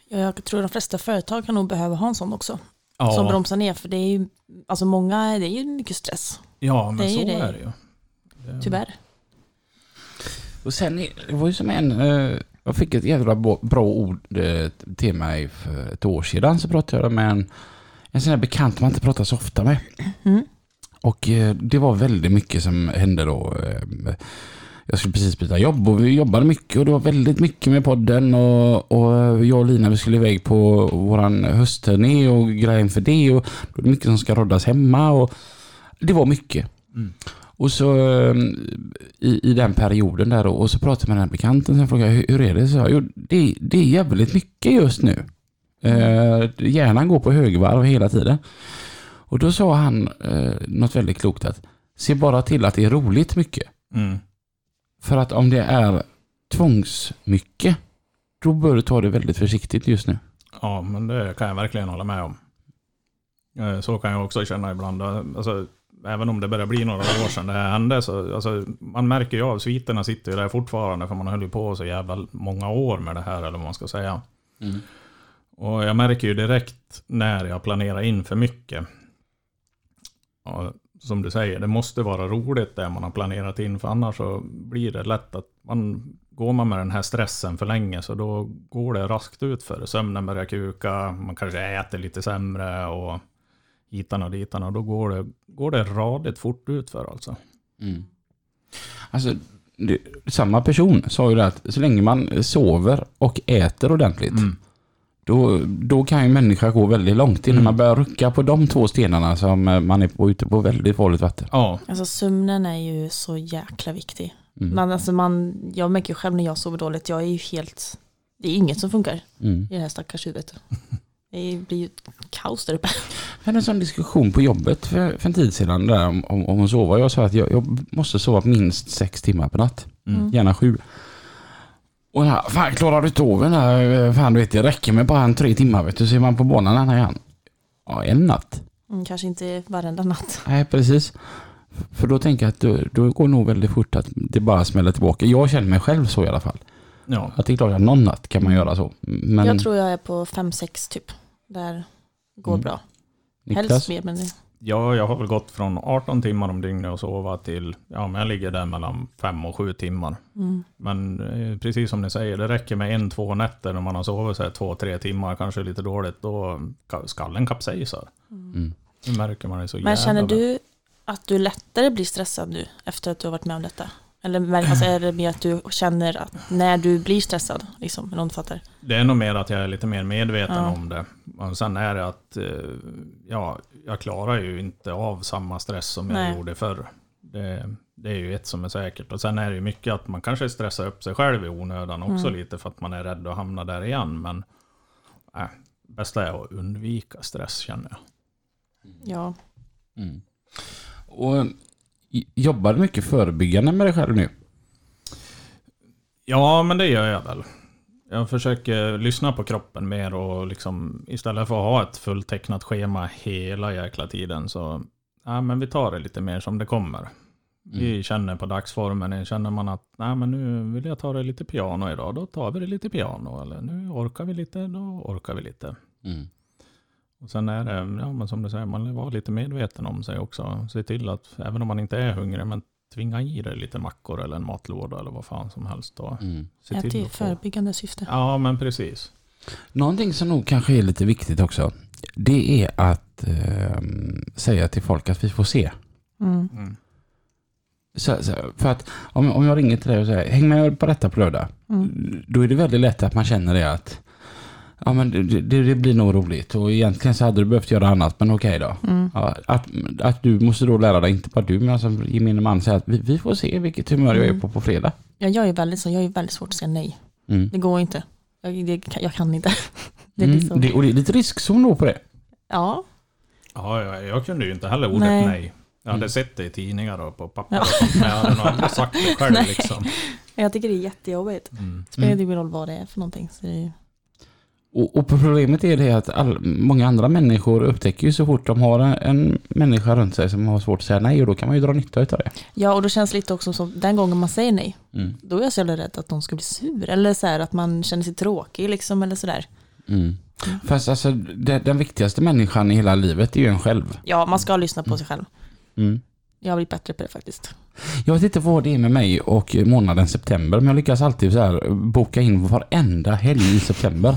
Ja, Jag tror de flesta företag kan nog behöva ha en sån också.
Ja,
Som bromsar ner, för det är ju, alltså många, det är ju mycket stress,
ja men
det är ju
så
det.
är det ju. Det-
tyvärr.
Och sen, är- det var ju som en, eh, jag fick ett jävla bra, ord eh, till mig för ett år sedan. Så pratade jag med en, en sån här bekant man inte pratar så ofta med.
Mm.
Och eh, det var väldigt mycket som hände då. eh, Jag skulle precis byta jobb och vi jobbade mycket och det var väldigt mycket med podden och, och jag och Lina vi skulle iväg på våran höstturné och greja inför det och det var mycket som ska roddas hemma och det var mycket.
Mm.
Och så eh, i, i den perioden där och så pratade jag med den här bekanten som frågade hur, hur är det? Så jag, jo, det, det är jävligt mycket just nu. Eh, hjärnan går på högvarv hela tiden. Och då sa han eh, något väldigt klokt att se bara till att det är roligt mycket.
Mm.
För att om det är tvångsmycket, då bör du ta det väldigt försiktigt just nu.
Ja, men det kan jag verkligen hålla med om. Eh, Så kan jag också känna ibland. Alltså, även om det börjar bli några år sedan det här hände, så alltså, man märker ju av sviterna sitter ju där fortfarande, för man höll ju på så jävla många år med det här, eller vad man ska säga. Och jag märker ju direkt när jag planerar in för mycket. Ja, som du säger, det måste vara roligt det man har planerat in, för annars så blir det lätt att man går man med den här stressen för länge så då går det raskt ut för Sömnen börjar kuka, man kanske äter lite sämre och hitan och ditan och då går det, går det radigt fort ut för alltså.
Mm. Alltså, det, samma person sa ju det att så länge man sover och äter ordentligt,
Mm.
då, då kan ju människa gå väldigt långt innan
Mm.
man börjar rucka på de två stenarna som eh, man är på, ute på väldigt farligt vatten.
Ja,
Alltså sömnen är ju så jäkla viktig.
Mm.
Men alltså man, jag märker ju själv när jag sover dåligt, jag är ju helt, det är inget som funkar
Mm.
i det här stackars huvudet. Det blir ju kaos där uppe.
Jag hade en sån diskussion på jobbet för, för en tid sedan där om, om, om att sova. Jag sa att jag, jag måste sova minst sex timmar per natt.
Mm.
Gärna sju. Och här, fan klarar du inte av den här? Fan du vet, det räcker med bara en tre timmar vet du. Så är man på banan här igen. Ja, en natt.
Mm, kanske inte varenda natt.
Nej, precis. För då tänker jag att då, då går nog väldigt fort att det bara smäller tillbaka. Jag känner mig själv så i alla fall.
ja.
Att det är klart att någon natt kan man göra så. Men
Jag tror jag är på 5-6 typ. Där går
Mm.
bra.
Niklas,
Helst mer men det,
Ja, jag har väl gått från 18 timmar om dygnet och sova till, ja men jag ligger där mellan 5 och 7 timmar.
mm.
Men eh, precis som ni säger, det räcker med en, två nätter när man har sovit så här två, tre timmar, kanske lite dåligt, då ka- skallen kapsejsar.
Mm.
Nu märker man det så
Men
jävla
känner
väl.
du att du lättare blir stressad nu efter att du har varit med om detta? Eller mär- alltså, är det mer att du känner att när du blir stressad, liksom, eller om du fattar?
Det är nog mer att jag är lite mer medveten
Ja.
om det. Och sen är det att, eh, ja, jag klarar ju inte av samma stress som jag
Nej.
gjorde förr. Det, det är ju ett som är säkert. Och sen är det ju mycket att man kanske stressar upp sig själv i onödan också
Mm.
lite för att man är rädd att hamna där igen. Men äh, bästa är att undvika stress känner jag.
Ja.
Mm. Och jobbar du mycket förebyggande med dig själv nu?
Ja, men det gör jag väl. Jag försöker lyssna på kroppen mer och liksom istället för att ha ett fulltecknat schema hela jäkla tiden så ja, men vi tar det lite mer som det kommer. Vi känner på dagsformen, känner man att nej, men nu vill jag ta det lite piano idag, då tar vi det lite piano. Eller nu orkar vi lite, då orkar vi lite.
Mm.
Och sen är det, ja, men som du säger, man vara lite medveten om sig också. Se till att, även om man inte är hungrig, men tvinga i dig lite mackor eller en matlåda eller vad fan som helst. Då.
Mm.
Se
Ät i
till få...
förebyggande syfte.
Ja, men precis.
Någonting som nog kanske är lite viktigt också. Det är att eh, säga till folk att vi får se.
Mm.
Mm.
Så, så, för att om, om jag ringer till dig och säger häng med på detta på lördag.
Mm.
Då är det väldigt lätt att man känner det att ja, men det, det, det blir nog roligt och egentligen så hade du behövt göra annat men okej då.
Mm.
Ja, att, att du måste då lära dig, inte bara du men alltså gemene man säger att vi, vi får se vilket humör jag är
Mm.
på på fredag.
Ja, jag är väldigt så, jag är väldigt svårt att säga nej.
Mm.
Det går inte. Jag, det, kan- jag kan inte. Det är
Mm.
liksom,
Det, och det är lite riskzon då på det.
ja,
Ja, jag, jag kunde ju inte heller ordet
Nej.
nej. Jag hade
Mm.
sett det i tidningar och på papper
Ja.
och sånt, men jag hade nog aldrig sagt det själv liksom.
jag tycker det är jättejobbigt.
Mm.
Spelar
Mm.
ingen roll vad det är för någonting. Så det är,
Och, och problemet är det att all, många andra människor upptäcker ju så fort de har en, en människa runt sig som har svårt att säga nej och då kan man ju dra nytta av det.
ja, och då känns det lite också som den gången man säger nej,
Mm.
då är jag så jävla rädd att de ska bli sur. Eller så här att man känner sig tråkig liksom, eller sådär.
Mm. Fast alltså det, den viktigaste människan i hela livet är ju en själv.
Ja, man ska lyssna på sig själv.
Mm.
Jag har blivit bättre på det faktiskt.
Jag vet inte vad det är med mig och månaden september, men jag lyckas alltid så här boka in varenda helg i september.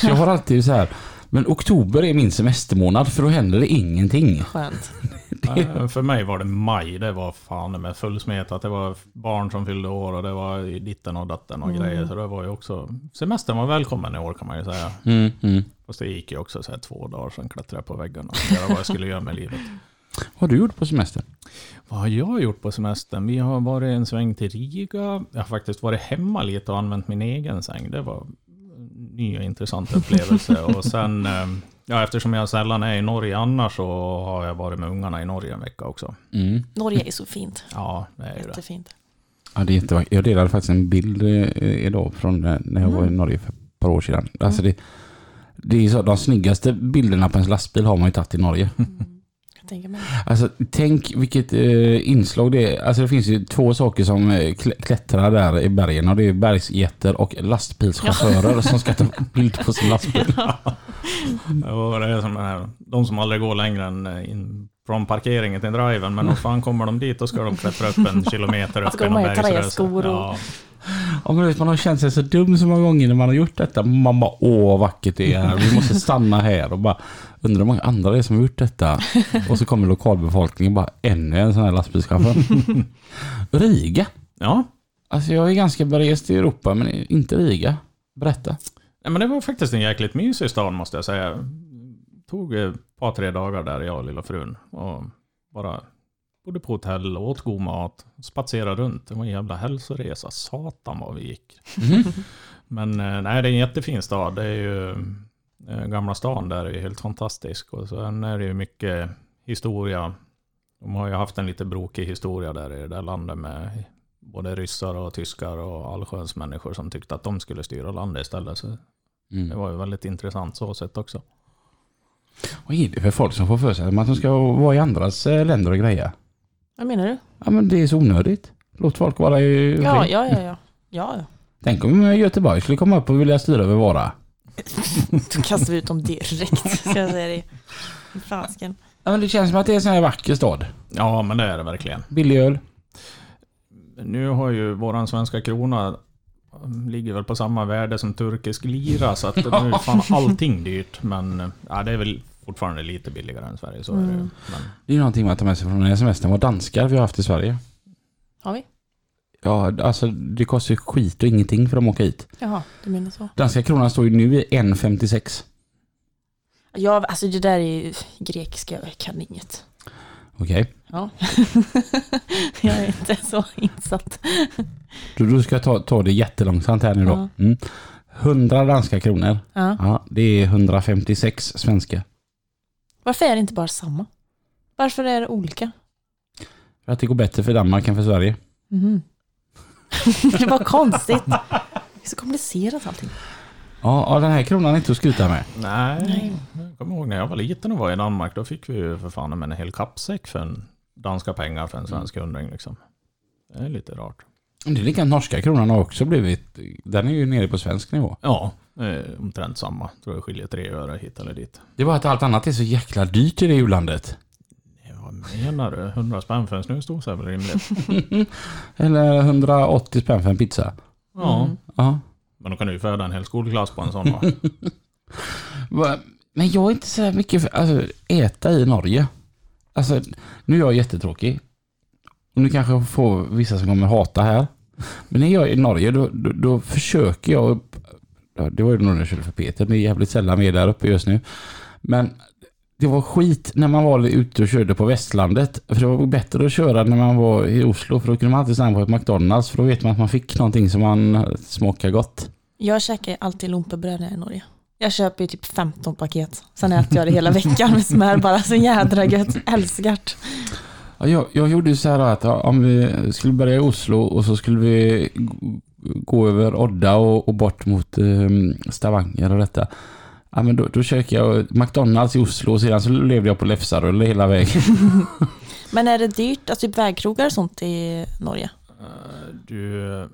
Så jag har alltid så här, men oktober är min semestermånad för då händer det ingenting.
Skönt.
Ja, för mig var det maj, det var fan med fullsmetat. Det var barn som fyllde år och det var ditten och datten och
Mm.
grejer. Så det var ju också, semestern var välkommen i år kan man ju säga.
Mm, mm.
Fast det gick ju också så här två dagar, sen klättrade jag på väggen och funderade vad jag skulle göra med livet.
Vad har du gjort på semestern?
Vad har jag gjort på semestern? Vi har varit en sväng till Riga. Jag har faktiskt varit hemma lite och använt min egen säng. Det var en ny och intressant upplevelse. och sen, eh, ja, eftersom jag sällan är i Norge annars så har jag varit med ungarna i Norge en vecka också.
Mm.
Norge är så fint.
Ja, det är ju det.
Jättefint.
Ja, det är jättevackert. Jag delade faktiskt en bild eh, idag från eh, när jag var i Norge för ett par år sedan. Alltså det, det är så, de snyggaste bilderna på en lastbil har man ju tagit i Norge.
Jag tänker mig.
Alltså tänk vilket eh, inslag det är. Alltså det finns ju två saker som eh, kl- klättrar där i bergen och det är bergsgetter och lastbilschaufförer som ska ta bild på sin lastbil.
Och det är som den här, de som aldrig går längre än eh, in från parkeringen till driven. Men om fan kommer de dit då ska de klättra upp en kilometer upp
Ska
i
de
någon
ha
bergsröse.
träskor och-
Ja,
Ja, men vet, man har känt sig så dum så många gånger när man har gjort detta. Man bara åh vackert det är här. Vi måste stanna här och bara undrar hur många andra det är som har gjort detta. Och så kommer lokalbefolkningen bara ännu en sån här lastbilschaufför. Riga.
ja.
Alltså jag är ganska berest i Europa men inte Riga. Berätta.
Nej, men det var faktiskt en jäkligt mysig stad måste jag säga. Tog ett par, tre dagar där, jag och lilla frun. Och bara bodde på hotell, åt god mat, spatserade runt. Det var en jävla hälsoresa. Satan vad vi gick. Men eh, nej, det är en jättefin stad. Det är ju eh, Gamla stan där är ju helt fantastisk. Och sen är det ju mycket historia. De har ju haft en lite brokig historia där i det där landet med både ryssar och tyskar och allsköns människor som tyckte att de skulle styra landet istället. Så det
Mm.
var ju väldigt intressant så sett också.
Vad är det för folk som får för sig att de ska vara i andras eh, länder och greja?
Vad menar du?
Ja men det är så onödigt. Låt folk vara i
Ja, ja, ja. ja. ja.
Tänk om Göteborg skulle komma upp och vilja styra över Vara.
Då kastar vi ut dem direkt. Ska jag säga det. Fasken.
Ja men det känns som att det är en sån här vacker stad.
Ja, men det är det verkligen.
Billig öl.
Nu har ju våran svenska krona um, ligger väl på samma värde som turkisk lira, så att nu är fan allting dyrt. Men ja, det är väl fortfarande lite billigare än Sverige, så är det.
Mm.
Men
Det är ju någonting man tar med sig från den här semestern. Vad danskar vi har haft i Sverige.
Har vi?
Ja, alltså det kostar ju skit och ingenting för dem att åka hit.
Jaha, du menar så.
Danska kronan står ju nu i 1,56.
Ja, alltså det där är ju grekiska, jag kan inget.
Okej.
Ja. jag är inte så insatt.
Då, då ska ta, ta det jättelångsamt här nu då. Mm. 100 danska kronor.
Ja.
Ja, det är 156 svenska.
Varför är det inte bara samma? Varför är det olika?
För att det går bättre för Danmark än för Sverige.
Mhm. det var konstigt. Det är så komplicerat allting.
Ja, ja, den här kronan är inte att skryta med.
nej,
Nej.
jag kommer ihåg när jag var liten och var i Danmark, då fick vi ju för fan en hel kappsäck för en danska pengar för en svensk hundring liksom. Det är lite rart.
Det är likadant norska kronan har också blivit, den är ju nere på svensk nivå.
Ja, omtrent samma. Tror jag skiljer tre öre hit eller dit.
Det var att allt annat är så jäkla dyrt i det u-landet.
Vad menar du? 100 spänn för en snusdosa är väl rimligt?
Eller 180 spänn för en pizza.
Ja,
Mm.
Ja.
men då kan du ju föda en hel skolklass på en sån va?
Men jag är inte så mycket för alltså, äta i Norge. Alltså, nu är jag jättetråkig. Och nu kanske jag får vissa som kommer hata här. Men när jag är i Norge då, då, då försöker jag Det var ju nog när jag körde för Peter. Det är jävligt sällan med där uppe just nu. Men det var skit när man var ute och körde på västlandet. För det var bättre att köra när man var i Oslo. För då kunde man alltid stanna på ett McDonalds. För då vet man att man fick någonting som man smakar gott.
Jag käkar alltid lumpebröd när jag är i Norge. Jag köper ju typ 15 paket. Sen äter jag det hela veckan med smör bara. Så jädra gött. Älskar
jag, jag gjorde ju så här att om vi skulle börja i Oslo och så skulle vi gå över Odda och, och bort mot eh, Stavanger och detta. Ja, men då, då käkade jag McDonalds i Oslo och sedan så levde jag på läfsarulle hela vägen.
Men är det dyrt, alltså typ vägkrogar och sånt i Norge?
Eh, Du,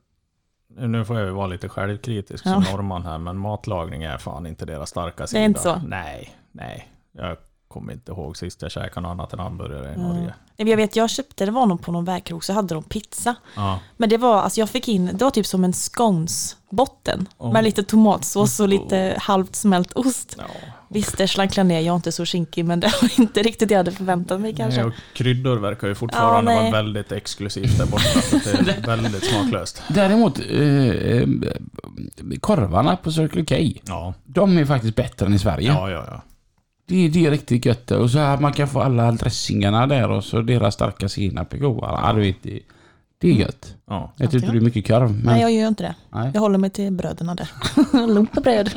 nu får jag ju vara lite självkritisk
Ja.
som norrman här, men matlagning är fan inte deras starka sida.
är inte så?
Nej, nej. Jag kommer inte ihåg sist jag käkade något annat än hamburgare i
Mm.
Norge.
Jag vet, jag köpte, det var nog på någon vägkrog så hade de pizza.
Ja.
Men det var, alltså jag fick in, det var typ som en scones-botten.
Oh.
Med lite tomatsås och lite halvt smält ost.
ja.
Visst, det slank ner, jag är inte så skinkig men det var inte riktigt det jag hade förväntat mig kanske.
Nej, och kryddor verkar ju fortfarande
Ja,
vara väldigt exklusivt där borta. Så det är väldigt smaklöst.
Däremot eh, eh, korvarna på Circle K.
Ja,
De är faktiskt bättre än i Sverige.
ja, ja. ja.
Det, det är riktigt gött. Och så här man kan få alla dressingarna där och så deras starka senap är goda. Ja, du vet, det, det är gött.
ja.
Jag tycker det är mycket korv. Men,
Nej, jag gör inte det.
nej.
Jag håller mig till bröderna där. Lumpebröd.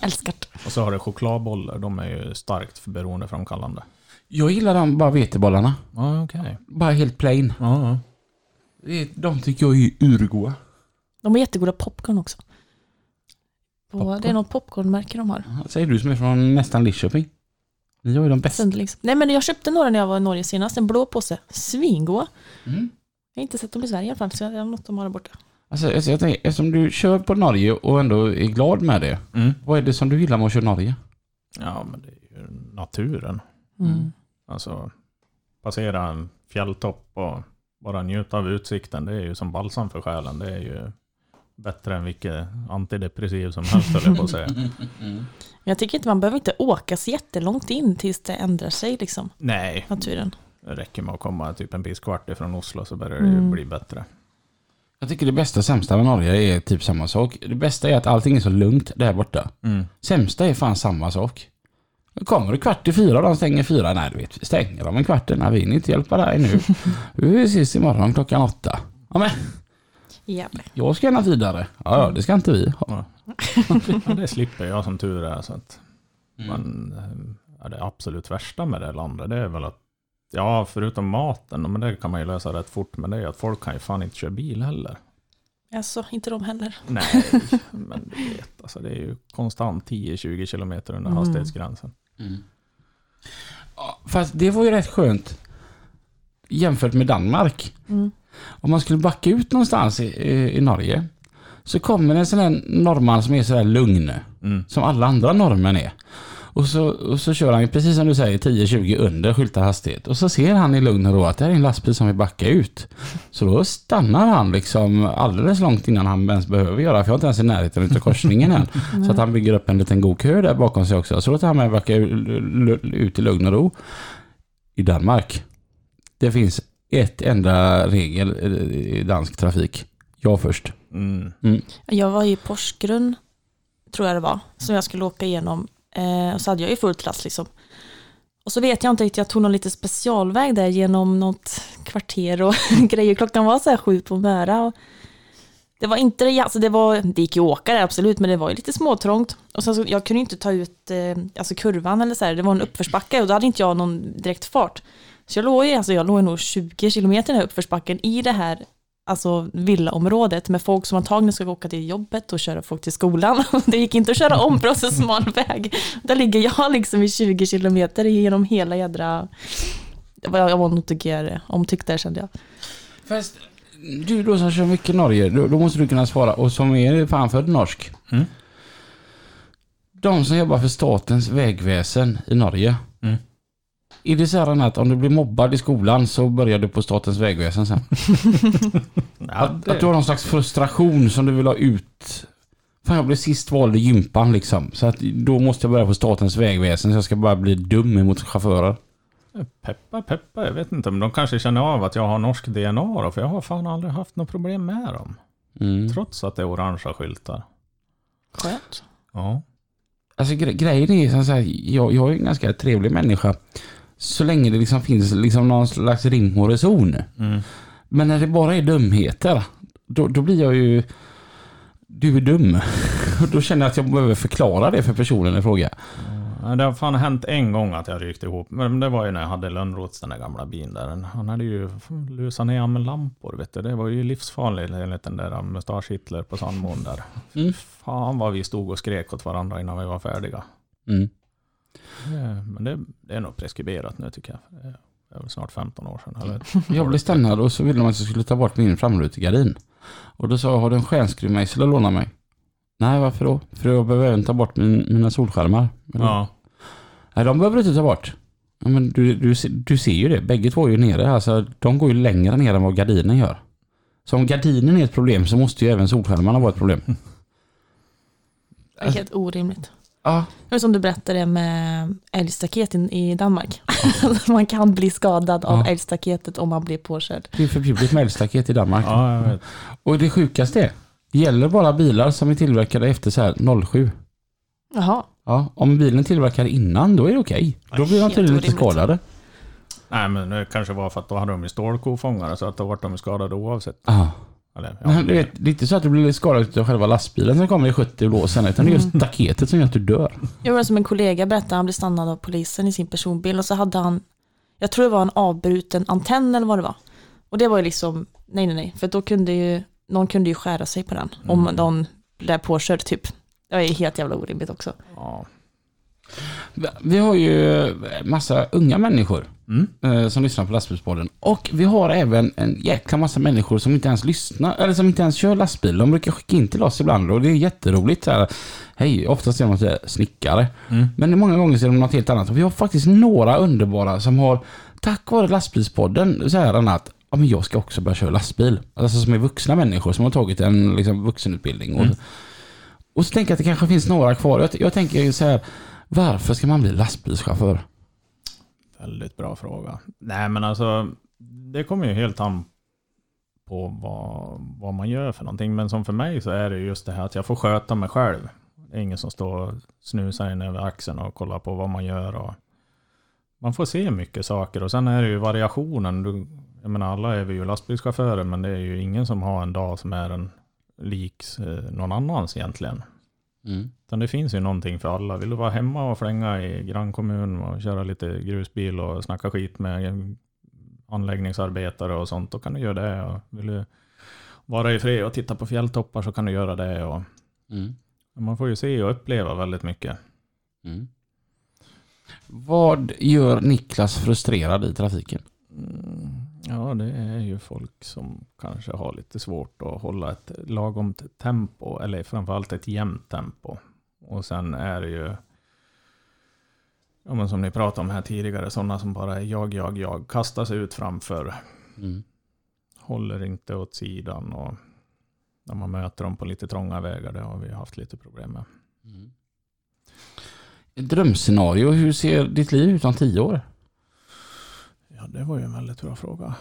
Älskar det.
Och så har du chokladbollar. De är ju starkt beroendeframkallande.
Jag gillar de bara vetebollarna.
Ja, okej.
Bara helt plain.
Ja, ja.
De tycker jag är urgoda.
De har jättegoda popcorn också.
Popcorn?
Det är något popcornmärke de har.
Säger du som är från nästan Lidköping. Ni har ju de bästa.
Sunderlings. Nej men jag köpte några när jag var i Norge senast. En blå påse. Svingoda.
Mm.
Jag har inte sett dem i Sverige i alla fall. Så jag har något de har där borta.
Alltså, alltså, jag tänker, eftersom du kör på Norge och ändå är glad med det.
Mm.
Vad är det som du gillar med att köra Norge?
Ja, men det är ju naturen.
Mm.
Alltså, passera en fjälltopp och bara njuta av utsikten. Det är ju som balsam för själen. Det är ju bättre än vilket antidepressiv som helst, höll jag på att säga.
Men Jag tycker inte man behöver inte åka så jättelångt in tills det ändrar sig liksom.
Nej,
Naturen.
det räcker med att komma typ en pisskvart ifrån Oslo så börjar det ju
Mm.
bli bättre.
Jag tycker det bästa och sämsta med Norge är typ samma sak. Det bästa är att allting är så lugnt där borta.
Mm.
Sämsta är fan samma sak. Kommer det kvart i fyra och de stänger fyra. Nej, du vet, stänger dem en kvart. Nej, vi hinner inte hjälpa dig nu. Vi ses imorgon klockan åtta. Ja, men
Jävlar.
jag ska gärna vidare. Ja, ja, det ska inte vi ha.
Ja. det slipper jag som tur är. Så att, Men eh, ja, det absolut värsta med det landet det är väl att Ja, förutom maten, men det kan man ju lösa rätt fort. Men det är ju att folk kan ju fan inte köra bil heller.
Alltså, inte de heller.
Nej, men du vet, alltså det är ju konstant 10-20 kilometer under
Mm.
hastighetsgränsen.
Ja, Fast det var ju rätt skönt jämfört med Danmark.
Mm.
Om man skulle backa ut någonstans i, i, i Norge så kommer en sån här norrman som är sådär lugn.
Mm.
Som alla andra norrmän är. Och så, och så kör han precis som du säger 10-20 under skyltad hastighet. Och så ser han i lugn och ro att det här är en lastbil som vill backa ut. Så då stannar han liksom alldeles långt innan han ens behöver göra. För jag är inte ens i närheten av korsningen än. Så att han bygger upp en liten god kö där bakom sig också. Så låter han mig backa u- ut i lugn och ro. I Danmark. Det finns ett enda regel i dansk trafik. Jag först.
Mm.
Jag var i Porsgrunn, tror jag det var, som jag skulle åka igenom. Eh, och så hade jag ju fullt last liksom. Och så vet jag inte riktigt, jag tog någon lite specialväg där genom något kvarter och grejer. Klockan var så här sju på Möra. Och det var inte det, alltså det var, det gick ju att åka där absolut, men det var ju lite småtrångt. Och sen så, jag kunde inte ta ut eh, alltså kurvan eller så här, det var en uppförsbacke och då hade inte jag någon direkt fart. Så jag låg ju, alltså jag låg nog 20 kilometer i den här uppförsbacken i det här alltså villaområdet med folk som antagligen ska åka till jobbet och köra folk till skolan. Det gick inte att köra om på så smal väg. Där ligger jag liksom i 20 kilometer genom hela jädra Jag var, jag var nog tycker, omtyckt där kände jag.
Fast du då som kör mycket Norge, då, då måste du kunna svara. Och som är fan född norsk.
Mm.
De som jobbar för statens vägväsen i Norge. Är det så här att om du blir mobbad i skolan så börjar du på statens vägväsen sen?
Ja,
Att, att du har någon slags frustration som du vill ha ut. Fan jag blev sist vald i gympan liksom. Så att då måste jag börja på statens vägväsen så jag ska bara bli dum emot chaufförer.
Peppa, peppa, jag vet inte. Men de kanske känner av att jag har norsk DNA då, för jag har fan aldrig haft något problem med dem.
Mm.
Trots att det är orangea skyltar.
Skönt.
Ja.
Alltså gre grejen är som så här, jag, jag är en ganska trevlig människa. Så länge det liksom finns liksom någon slags rim och reson.
Mm.
Men när det bara är dumheter, då, då blir jag ju... Du är dum. Då känner jag att jag behöver förklara det för personen i fråga.
Ja, Det har fan hänt en gång att jag ryckte ihop. Men det var ju när jag hade Lönnroths, den där gamla bilen där. Han hade ju lusat ner med lampor, vet du. Det var ju livsfarligt enligt den där mustasch-Hitler på Sandmon där.
Mm.
Fan vad vi stod och skrek åt varandra innan vi var färdiga.
Mm.
Eh, Men det, det är nog preskriberat nu tycker jag. Det är väl snart 15 år sedan. Eller?
Jag blev stannad och så ville de att jag skulle ta bort min framrutegardin. Och då sa jag, har du en stjärnskruvmejsel att låna mig? Nej, varför då? För jag behöver även ta bort min, mina solskärmar. Eller?
Ja.
Nej, de behöver du inte ta bort. Ja, men du, du, ser- du ser ju det, bägge två är ju nere. Alltså, de går ju längre ner än vad gardinen gör. Så om gardinen är ett problem så måste ju även solskärmarna vara ett problem.
Det är helt orimligt.
Ja,
Det är som du berättade med älgstaket i- Danmark. man kan bli skadad av
Ja.
älgstaketet om man blir påkörd.
det är förbjudet med eldstaket i Danmark.
ja, jag vet.
Och det sjukaste är, det gäller bara bilar som är tillverkade efter så här 07.
Jaha,
Ja, om bilen tillverkad innan, då är det okej. Då blir de tydligen inte skadade.
Nej, men det kanske var för att då hade de ju stålkofångare så att då vart de skadade oavsett.
Ja.
Eller, ja,
Men du vet, det är inte så att du blir skadad av själva lastbilen som kommer i 70 och blåsen, utan det är just staketet som gör att du dör.
Jag var som en kollega berättade, han blev stannad av polisen i sin personbil och så hade han, jag tror det var en avbruten antenn eller vad det var. Och det var ju liksom, nej nej nej, för då kunde ju, någon kunde ju skära sig på den om
Mm.
någon blev påkörd typ. Det är helt jävla orimligt också.
ja.
Vi har ju massa unga människor
Mm.
eh, som lyssnar på lastbilspodden. Och vi har även en jäkla massa människor som inte ens lyssnar, eller som inte ens kör lastbil. De brukar skicka in till oss ibland och det är jätteroligt. Så här, Hej, oftast är de här snickare.
Mm.
Men många gånger så är de något helt annat. Och vi har faktiskt några underbara som har, tack vare lastbilspodden, så här att ja, men jag ska också börja köra lastbil. Alltså som är vuxna människor som har tagit en liksom, vuxenutbildning. Och,
Mm.
och så tänker jag att det kanske finns några kvar. Jag, jag tänker så här, varför ska man bli lastbilschaufför?
Väldigt bra fråga. Nej, men alltså det kommer ju helt an på vad, vad man gör för någonting. Men som för mig så är det just det här att jag får sköta mig själv. Det är ingen som står och snusar in över axeln och kollar på vad man gör. Och man får se mycket saker och sen är det ju variationen. Du, jag menar alla är vi ju lastbilschaufförer men det är ju ingen som har en dag som är en lik eh, någon annans egentligen.
Mm.
Utan det finns ju någonting för alla. Vill du vara hemma och flänga i grannkommun och köra lite grusbil och snacka skit med anläggningsarbetare och sånt, då kan du göra det. Och vill du vara i fred och titta på fjälltoppar så kan du göra det. Och
Mm.
man får ju se och uppleva väldigt mycket.
Mm. Vad gör Niklas frustrerad i trafiken?
Mm, ja, det är ju folk som kanske har lite svårt att hålla ett lagom tempo, eller framförallt ett jämnt tempo. Och sen är det ju, ja, men som ni pratade om här tidigare, sådana som bara är jag, jag, jag, kastar sig ut framför,
Mm.
håller inte åt sidan och när man möter dem på lite trånga vägar, det har vi haft lite problem med.
Mm. Ett drömscenario, hur ser ditt liv ut om tio år?
Ja, det var ju en väldigt bra fråga.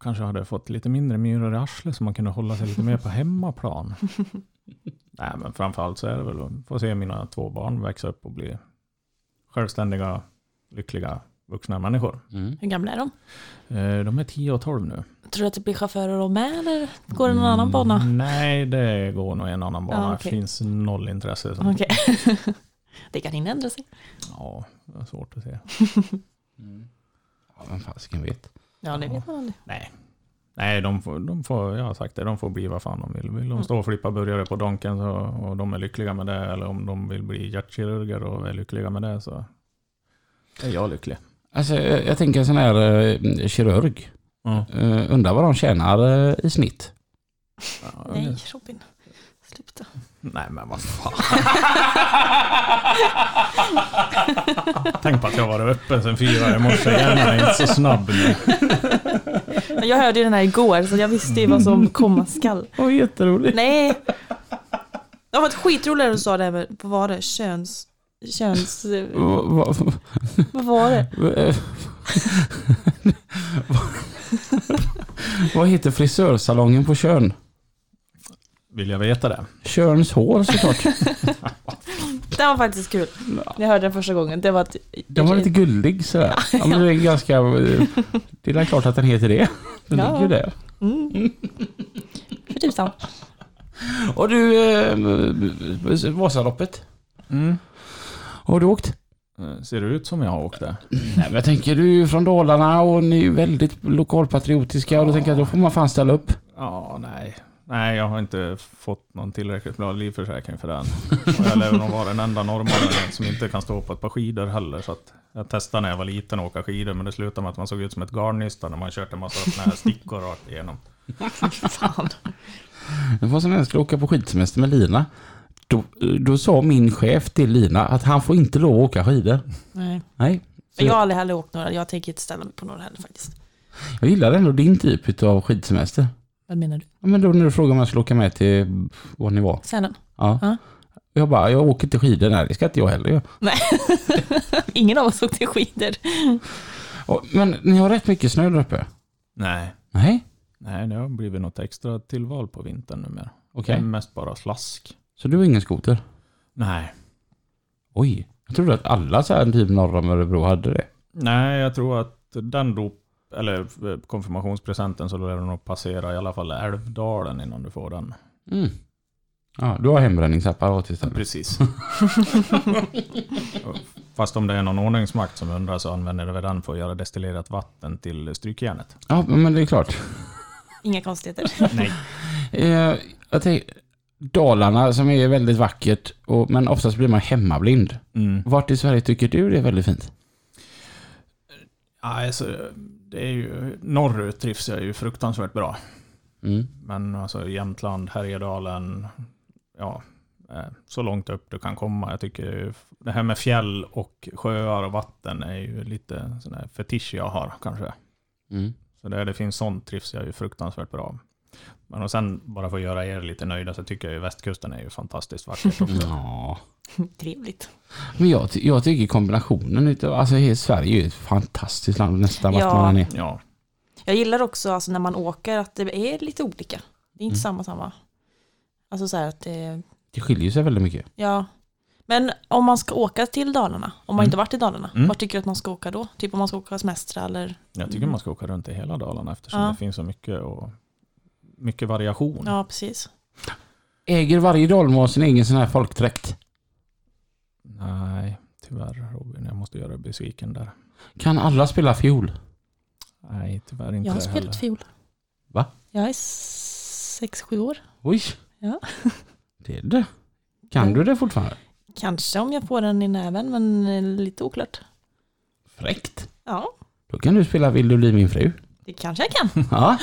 Kanske hade jag fått lite mindre myror i arslet så man kunde hålla sig lite mer på hemmaplan. Nej, men framförallt så är det väl att få se mina två barn växa upp och bli självständiga, lyckliga vuxna människor.
Mm.
Hur gamla är de?
Eh, De är 10 och 12 nu.
Tror du att det blir chaufförer de med eller går det någon annan bana?
Mm, Nej, det går nog en annan bana.
Ja,
Det
okej.
finns noll intresse. Som,
Okej. det kan hinna ändra sig.
Ja, det är svårt att se.
Mm. Ja, vem fasiken vet.
Ja, det vet man aldrig.
Nej. Nej, de får, de får, jag har sagt det, de får bli vad fan de vill. Vill de stå och flippa burgare på Donken så, och de är lyckliga med det, eller om de vill bli hjärtkirurger och är lyckliga med det så är jag lycklig.
Alltså, jag, jag tänker en sån här eh, kirurg.
Ja.
Uh, undrar vad de tjänar eh, i snitt.
Ja,
Nej, Robin. Sluta.
Nej men vad fan. Tänk på att jag var öppen sen fyra i morse. Hjärnan är inte så snabb nu.
Jag hörde ju den här igår så jag visste ju vad som komma skall.
Åh, jätteroligt.
Nej. Det var ett skitroligt du sa det här med, vad var det, köns... Köns...
Va- va-
Vad var det?
Eh, Vad heter frisörsalongen på Tjörn?
Vill jag veta det?
Tjörns hår såklart.
Det var faktiskt kul. Jag hörde den första gången. Det var att...
Den var lite guldig sådär. Ja, men det är ganska... eh, Det är klart att den heter det. Den
Ja.
ligger ju där.
Mm. För tusan.
Och du, eh, Vasaloppet.
Mm.
Har du åkt?
Eh, Ser det ut som jag har åkt det?
Nej men jag tänker du är ju från Dalarna och ni är väldigt lokalpatriotiska och då tänker jag då får man fan ställa upp.
Ja, nej. Nej, jag har inte fått någon tillräckligt bra livförsäkring för den. Och jag lär nog vara den enda norrmannen som inte kan stå på ett par skidor heller. Så att jag testade när jag var liten att åka skidor, men det slutade med att man såg ut som ett garnnystan när man kört en massa såna här stickor rakt igenom.
Fan.
Det var som när jag skulle åka på skidsemester med Lina. Då, då sa min chef till Lina att han får inte lov att åka skidor.
Nej.
Nej. Så
jag har aldrig heller åkt några. Jag tänker inte ställa mig på några heller faktiskt.
jag gillar ändå din typ av skidsemester.
Vad menar du?
Ja, men då när du frågade om jag skulle åka med till var ni var.
Sälen?
Ja.
Ja.
Jag bara, jag åker till skidor. Nej, det ska inte jag heller göra.
Ingen av oss åkte skidor.
Men ni har rätt mycket snö där uppe?
Nej.
Nej.
Nej, det har blivit något extra tillval på vintern numera.
Okej.
Är mest bara slask.
Så du har ingen skoter?
Nej.
Oj. Jag trodde att alla så här typ norr om Örebro hade det.
Nej, jag tror att den dop, eller eh, konfirmationspresenten så lär du nog passera i alla fall Älvdalen innan du får den.
Mm. Ja, du har hembränningsapparat istället.
Precis. Fast om det är någon ordningsmakt som undrar så använder vi den för att göra destillerat vatten till strykjärnet.
Ja, men det är klart.
Inga konstigheter.
Nej.
Eh, jag tänker, Dalarna som är väldigt vackert, och, men oftast blir man hemmablind.
Mm.
Vart i Sverige tycker du det är väldigt fint?
Alltså, det är ju, norrut trivs jag ju fruktansvärt bra.
Mm.
Men alltså Jämtland, Härjedalen, ja, eh, så långt upp du kan komma. Jag tycker det här med fjäll och sjöar och vatten är ju lite sån här fetisch jag har kanske.
Mm.
Så där det finns sånt trivs jag ju fruktansvärt bra. Men och sen bara för att göra er lite nöjda så tycker jag ju västkusten är ju fantastiskt vackert också.
Ja.
Trevligt.
Men jag, jag tycker kombinationen utav, alltså hela Sverige är ju ett fantastiskt land nästan vart
Ja.
man än är.
Ja,
Jag gillar också alltså, när man åker att det är lite olika. Det är inte
Mm.
samma samma. Alltså så här att det,
Det skiljer sig väldigt mycket.
ja. Men om man ska åka till Dalarna, om man
Mm.
inte varit i Dalarna,
Mm.
vart tycker du att man ska åka då? Typ om man ska åka semestra eller?
jag tycker man ska åka runt i hela Dalarna eftersom
Ja.
det finns så mycket, och, mycket variation.
Ja, precis.
Äger varje dalmas sin egen sån här folkdräkt?
Nej, tyvärr Robin, jag måste göra dig besviken där.
Kan alla spela fiol?
Nej, tyvärr inte
Jag har
det
spelat
heller.
fiol.
Va?
Jag är sex, sju år.
Oj!
Ja.
Det är det. Kan du det fortfarande?
Kanske om jag får den i näven, men lite oklart.
Fräckt.
Ja,
Då kan du spela Vill du bli min fru?
det kanske jag kan.
Ja,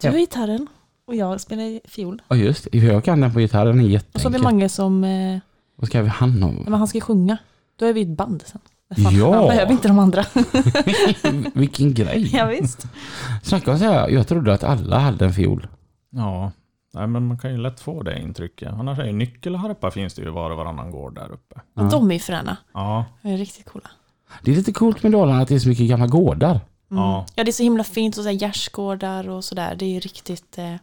Du har gitarren och jag spelar fiol.
ja just det. Jag kan den på gitarren, den är
Och så har vi
jätteenkel.
många som, eh,
Vad ska vi hand om?
men han ska sjunga. Då är vi ett band sen. Fan,
Ja.
Han behöver inte de andra.
Vilken grej.
ja, visst.
Snacka om så här, jag trodde att alla hade en fiol.
Ja, nej, men man kan ju lätt få det intrycket. Annars är ju nyckelharpa finns det ju var och varannan gård där uppe.
Ja.
De är ju fräna.
Ja,
De är riktigt coola.
Det är lite coolt med Dalarna att det är så mycket gamla gårdar.
Mm.
Ja.
Ja. det är så himla fint och så här gärdsgårdar och sådär. Det är ju riktigt... Eh,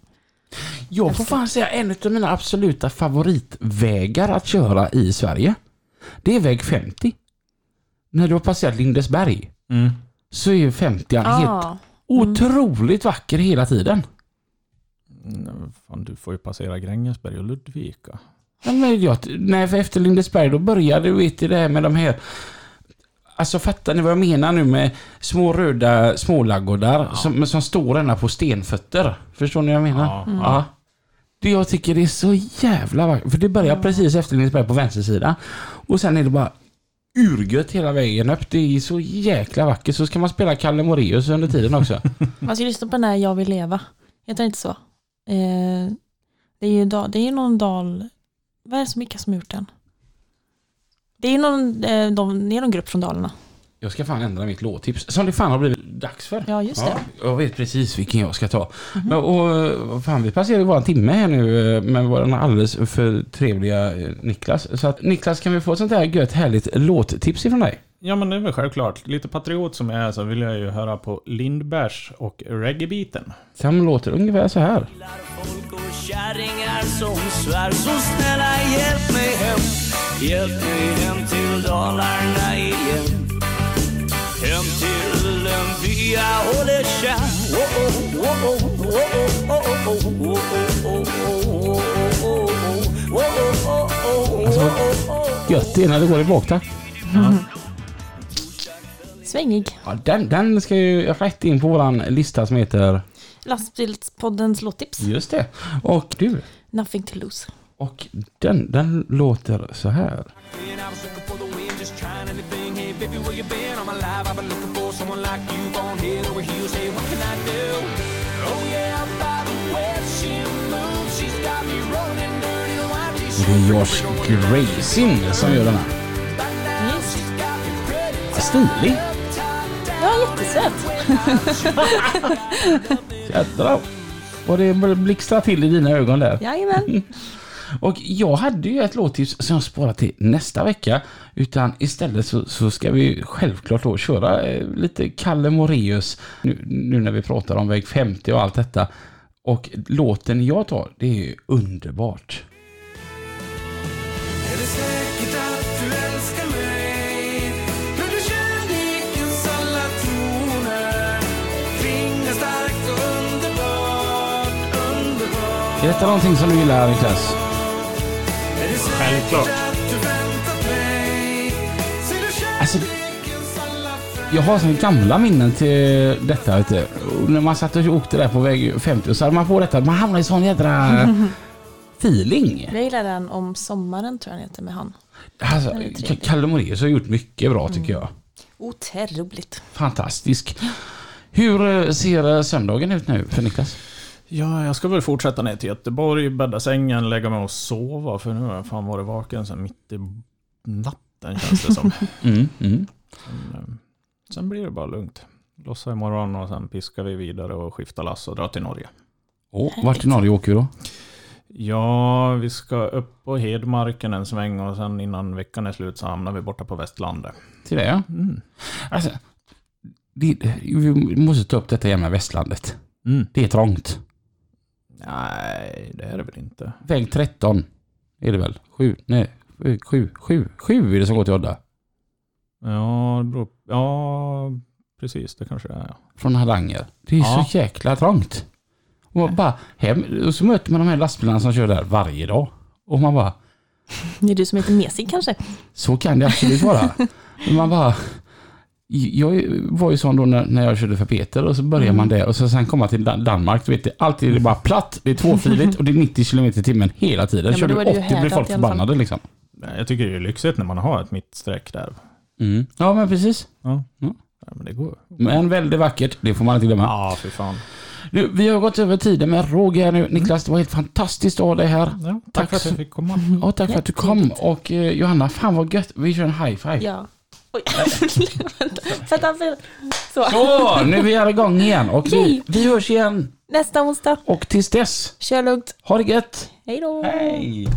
Jag får fan säga en av mina absoluta favoritvägar att köra i Sverige. Det är väg 50. När du har passerat Lindesberg
mm.
så är ju 50 helt
ah,
otroligt vacker hela tiden.
Mm, Fan, du får ju passera Grängesberg och Ludvika.
Ja, men jag, nej, för efter Lindesberg då började du vet, det här med de här Alltså fattar ni vad jag menar nu med små röda smålaggårdar
Ja.
som, som står ända på stenfötter? Förstår ni vad jag menar?
Ja,
Mm.
Ja. Det jag tycker det är så jävla vackert. För det börjar
Ja.
precis efter Lindesberg på vänster sida. Och sen är det bara urgött hela vägen upp. Det är så jäkla vackert. Så ska man spela Kalle Moraeus under tiden också.
Man ska lyssna på den här Jag vill leva. Heter det inte så? Eh, det är ju det är ju någon dal... Vad är det som vilka som har gjort den? Det är någon, eh, de, det är någon grupp från Dalarna.
Jag ska fan ändra mitt låttips. Som det fan har blivit dags för.
Ja, just det.
jag vet precis vilken jag ska ta. Men, och, vad fan, vi passerar ju bara en timme här nu eh, med vår alldeles för trevliga eh, Niklas. Så att Niklas, kan vi få ett sånt här gött härligt låttips ifrån dig?
Ja men det är väl självklart. Lite patriot som jag är så vill jag ju höra på Lindbergs och reggae-biten.
Som låter ungefär så här.
folk och kärringar som svär Så snälla hjälp mig hem Hjälp mig hem till Dalarna igen Hem till en by jag håller kär
Alltså, gött innan det går i baktakt. Mm.
Svängig.
Ja, den, den ska ju rätt in på våran lista som heter
Lastbilspoddens låttips.
Just det. Och du?
Nothing to lose.
Och den, den låter så här. Det är Josh Grayson som gör den här. Stilig.
Ja, jättesöt.
Jädrar Och det blixtrar till i dina ögon där.
Jajamän.
Och jag hade ju ett låttips som jag sparat till nästa vecka. Utan istället så, så ska vi självklart då köra eh, lite Kalle Moreus nu, nu när vi pratar om väg 50 och allt detta. Och låten jag tar, det är ju underbart
Är
detta någonting som du gillar Niklas?
Självklart.
Alltså, Jag har såna gamla minnen till detta. Vet du. Och när man satt och åkte där på väg 50 och så hade man på detta. Man hamnade i sån jädra feeling.
Jag gillar den om sommaren tror jag den heter med han.
Alltså. Kalle Moraeus har gjort mycket bra tycker jag.
Otroligt.
Fantastisk. Hur eh, ser eh, söndagen ut nu för Niklas?
Ja, jag ska väl fortsätta ner till Göteborg, bädda sängen, lägga mig och sova. För nu har jag fan varit vaken sen mitt i natten känns det som.
Mm, mm.
Sen, eh, sen blir det bara lugnt. Lossa imorgon och sen piskar vi vidare och skiftar lass och drar till Norge.
Och vart i Norge åker vi då?
Ja, vi ska upp på Hedmarken en sväng och sen innan veckan är slut så hamnar vi borta på Västlandet.
Till det ja.
Mm.
Alltså, det, vi måste ta upp detta igen med Västlandet.
Mm.
Det är trångt.
Nej, det är det väl inte.
Väg 13 är det väl? Sju? Nej, sju, sju, sju är det som går till Odda.
Ja, det beror, ja precis. Det kanske det är. Ja.
Från Hardanger. Det är
Ja.
så jäkla trångt. Och man bara hem, och så möter man de här lastbilarna som kör där varje dag. Och man bara,
Det är du som heter Mesig kanske?
så kan det absolut vara. Man bara, jag var ju sån då när, när jag körde för Peter och så börjar man där och så sen komma till Dan- Danmark. Du vet, det, alltid är det bara platt, det är tvåfiligt och det är 90 km i timmen hela tiden.
men
Kör du
är
80
det ju
blir folk förbannade liksom.
Jag tycker det är lyxigt när man har ett mittsträck där.
Mm. Ja men precis.
Ja.
Ja.
Ja, men det går.
Men väldigt vackert, det får man inte glömma.
Ja, för fan.
Nu, vi har gått över tiden med råg här nu. Niklas, det var helt fantastiskt att ha dig här.
Ja, tack,
Tack
för att jag fick komma.
Ja, tack för att du kom. Och eh, Johanna, fan vad gött. Vi kör en high five.
Ja. Oj. Vänta. Så.
Så, nu är vi igång igen. Och vi,
Yay.
vi hörs igen.
Nästa onsdag.
Och tills dess,
Kör lugnt.
ha det gött.
Hej då.
Hej!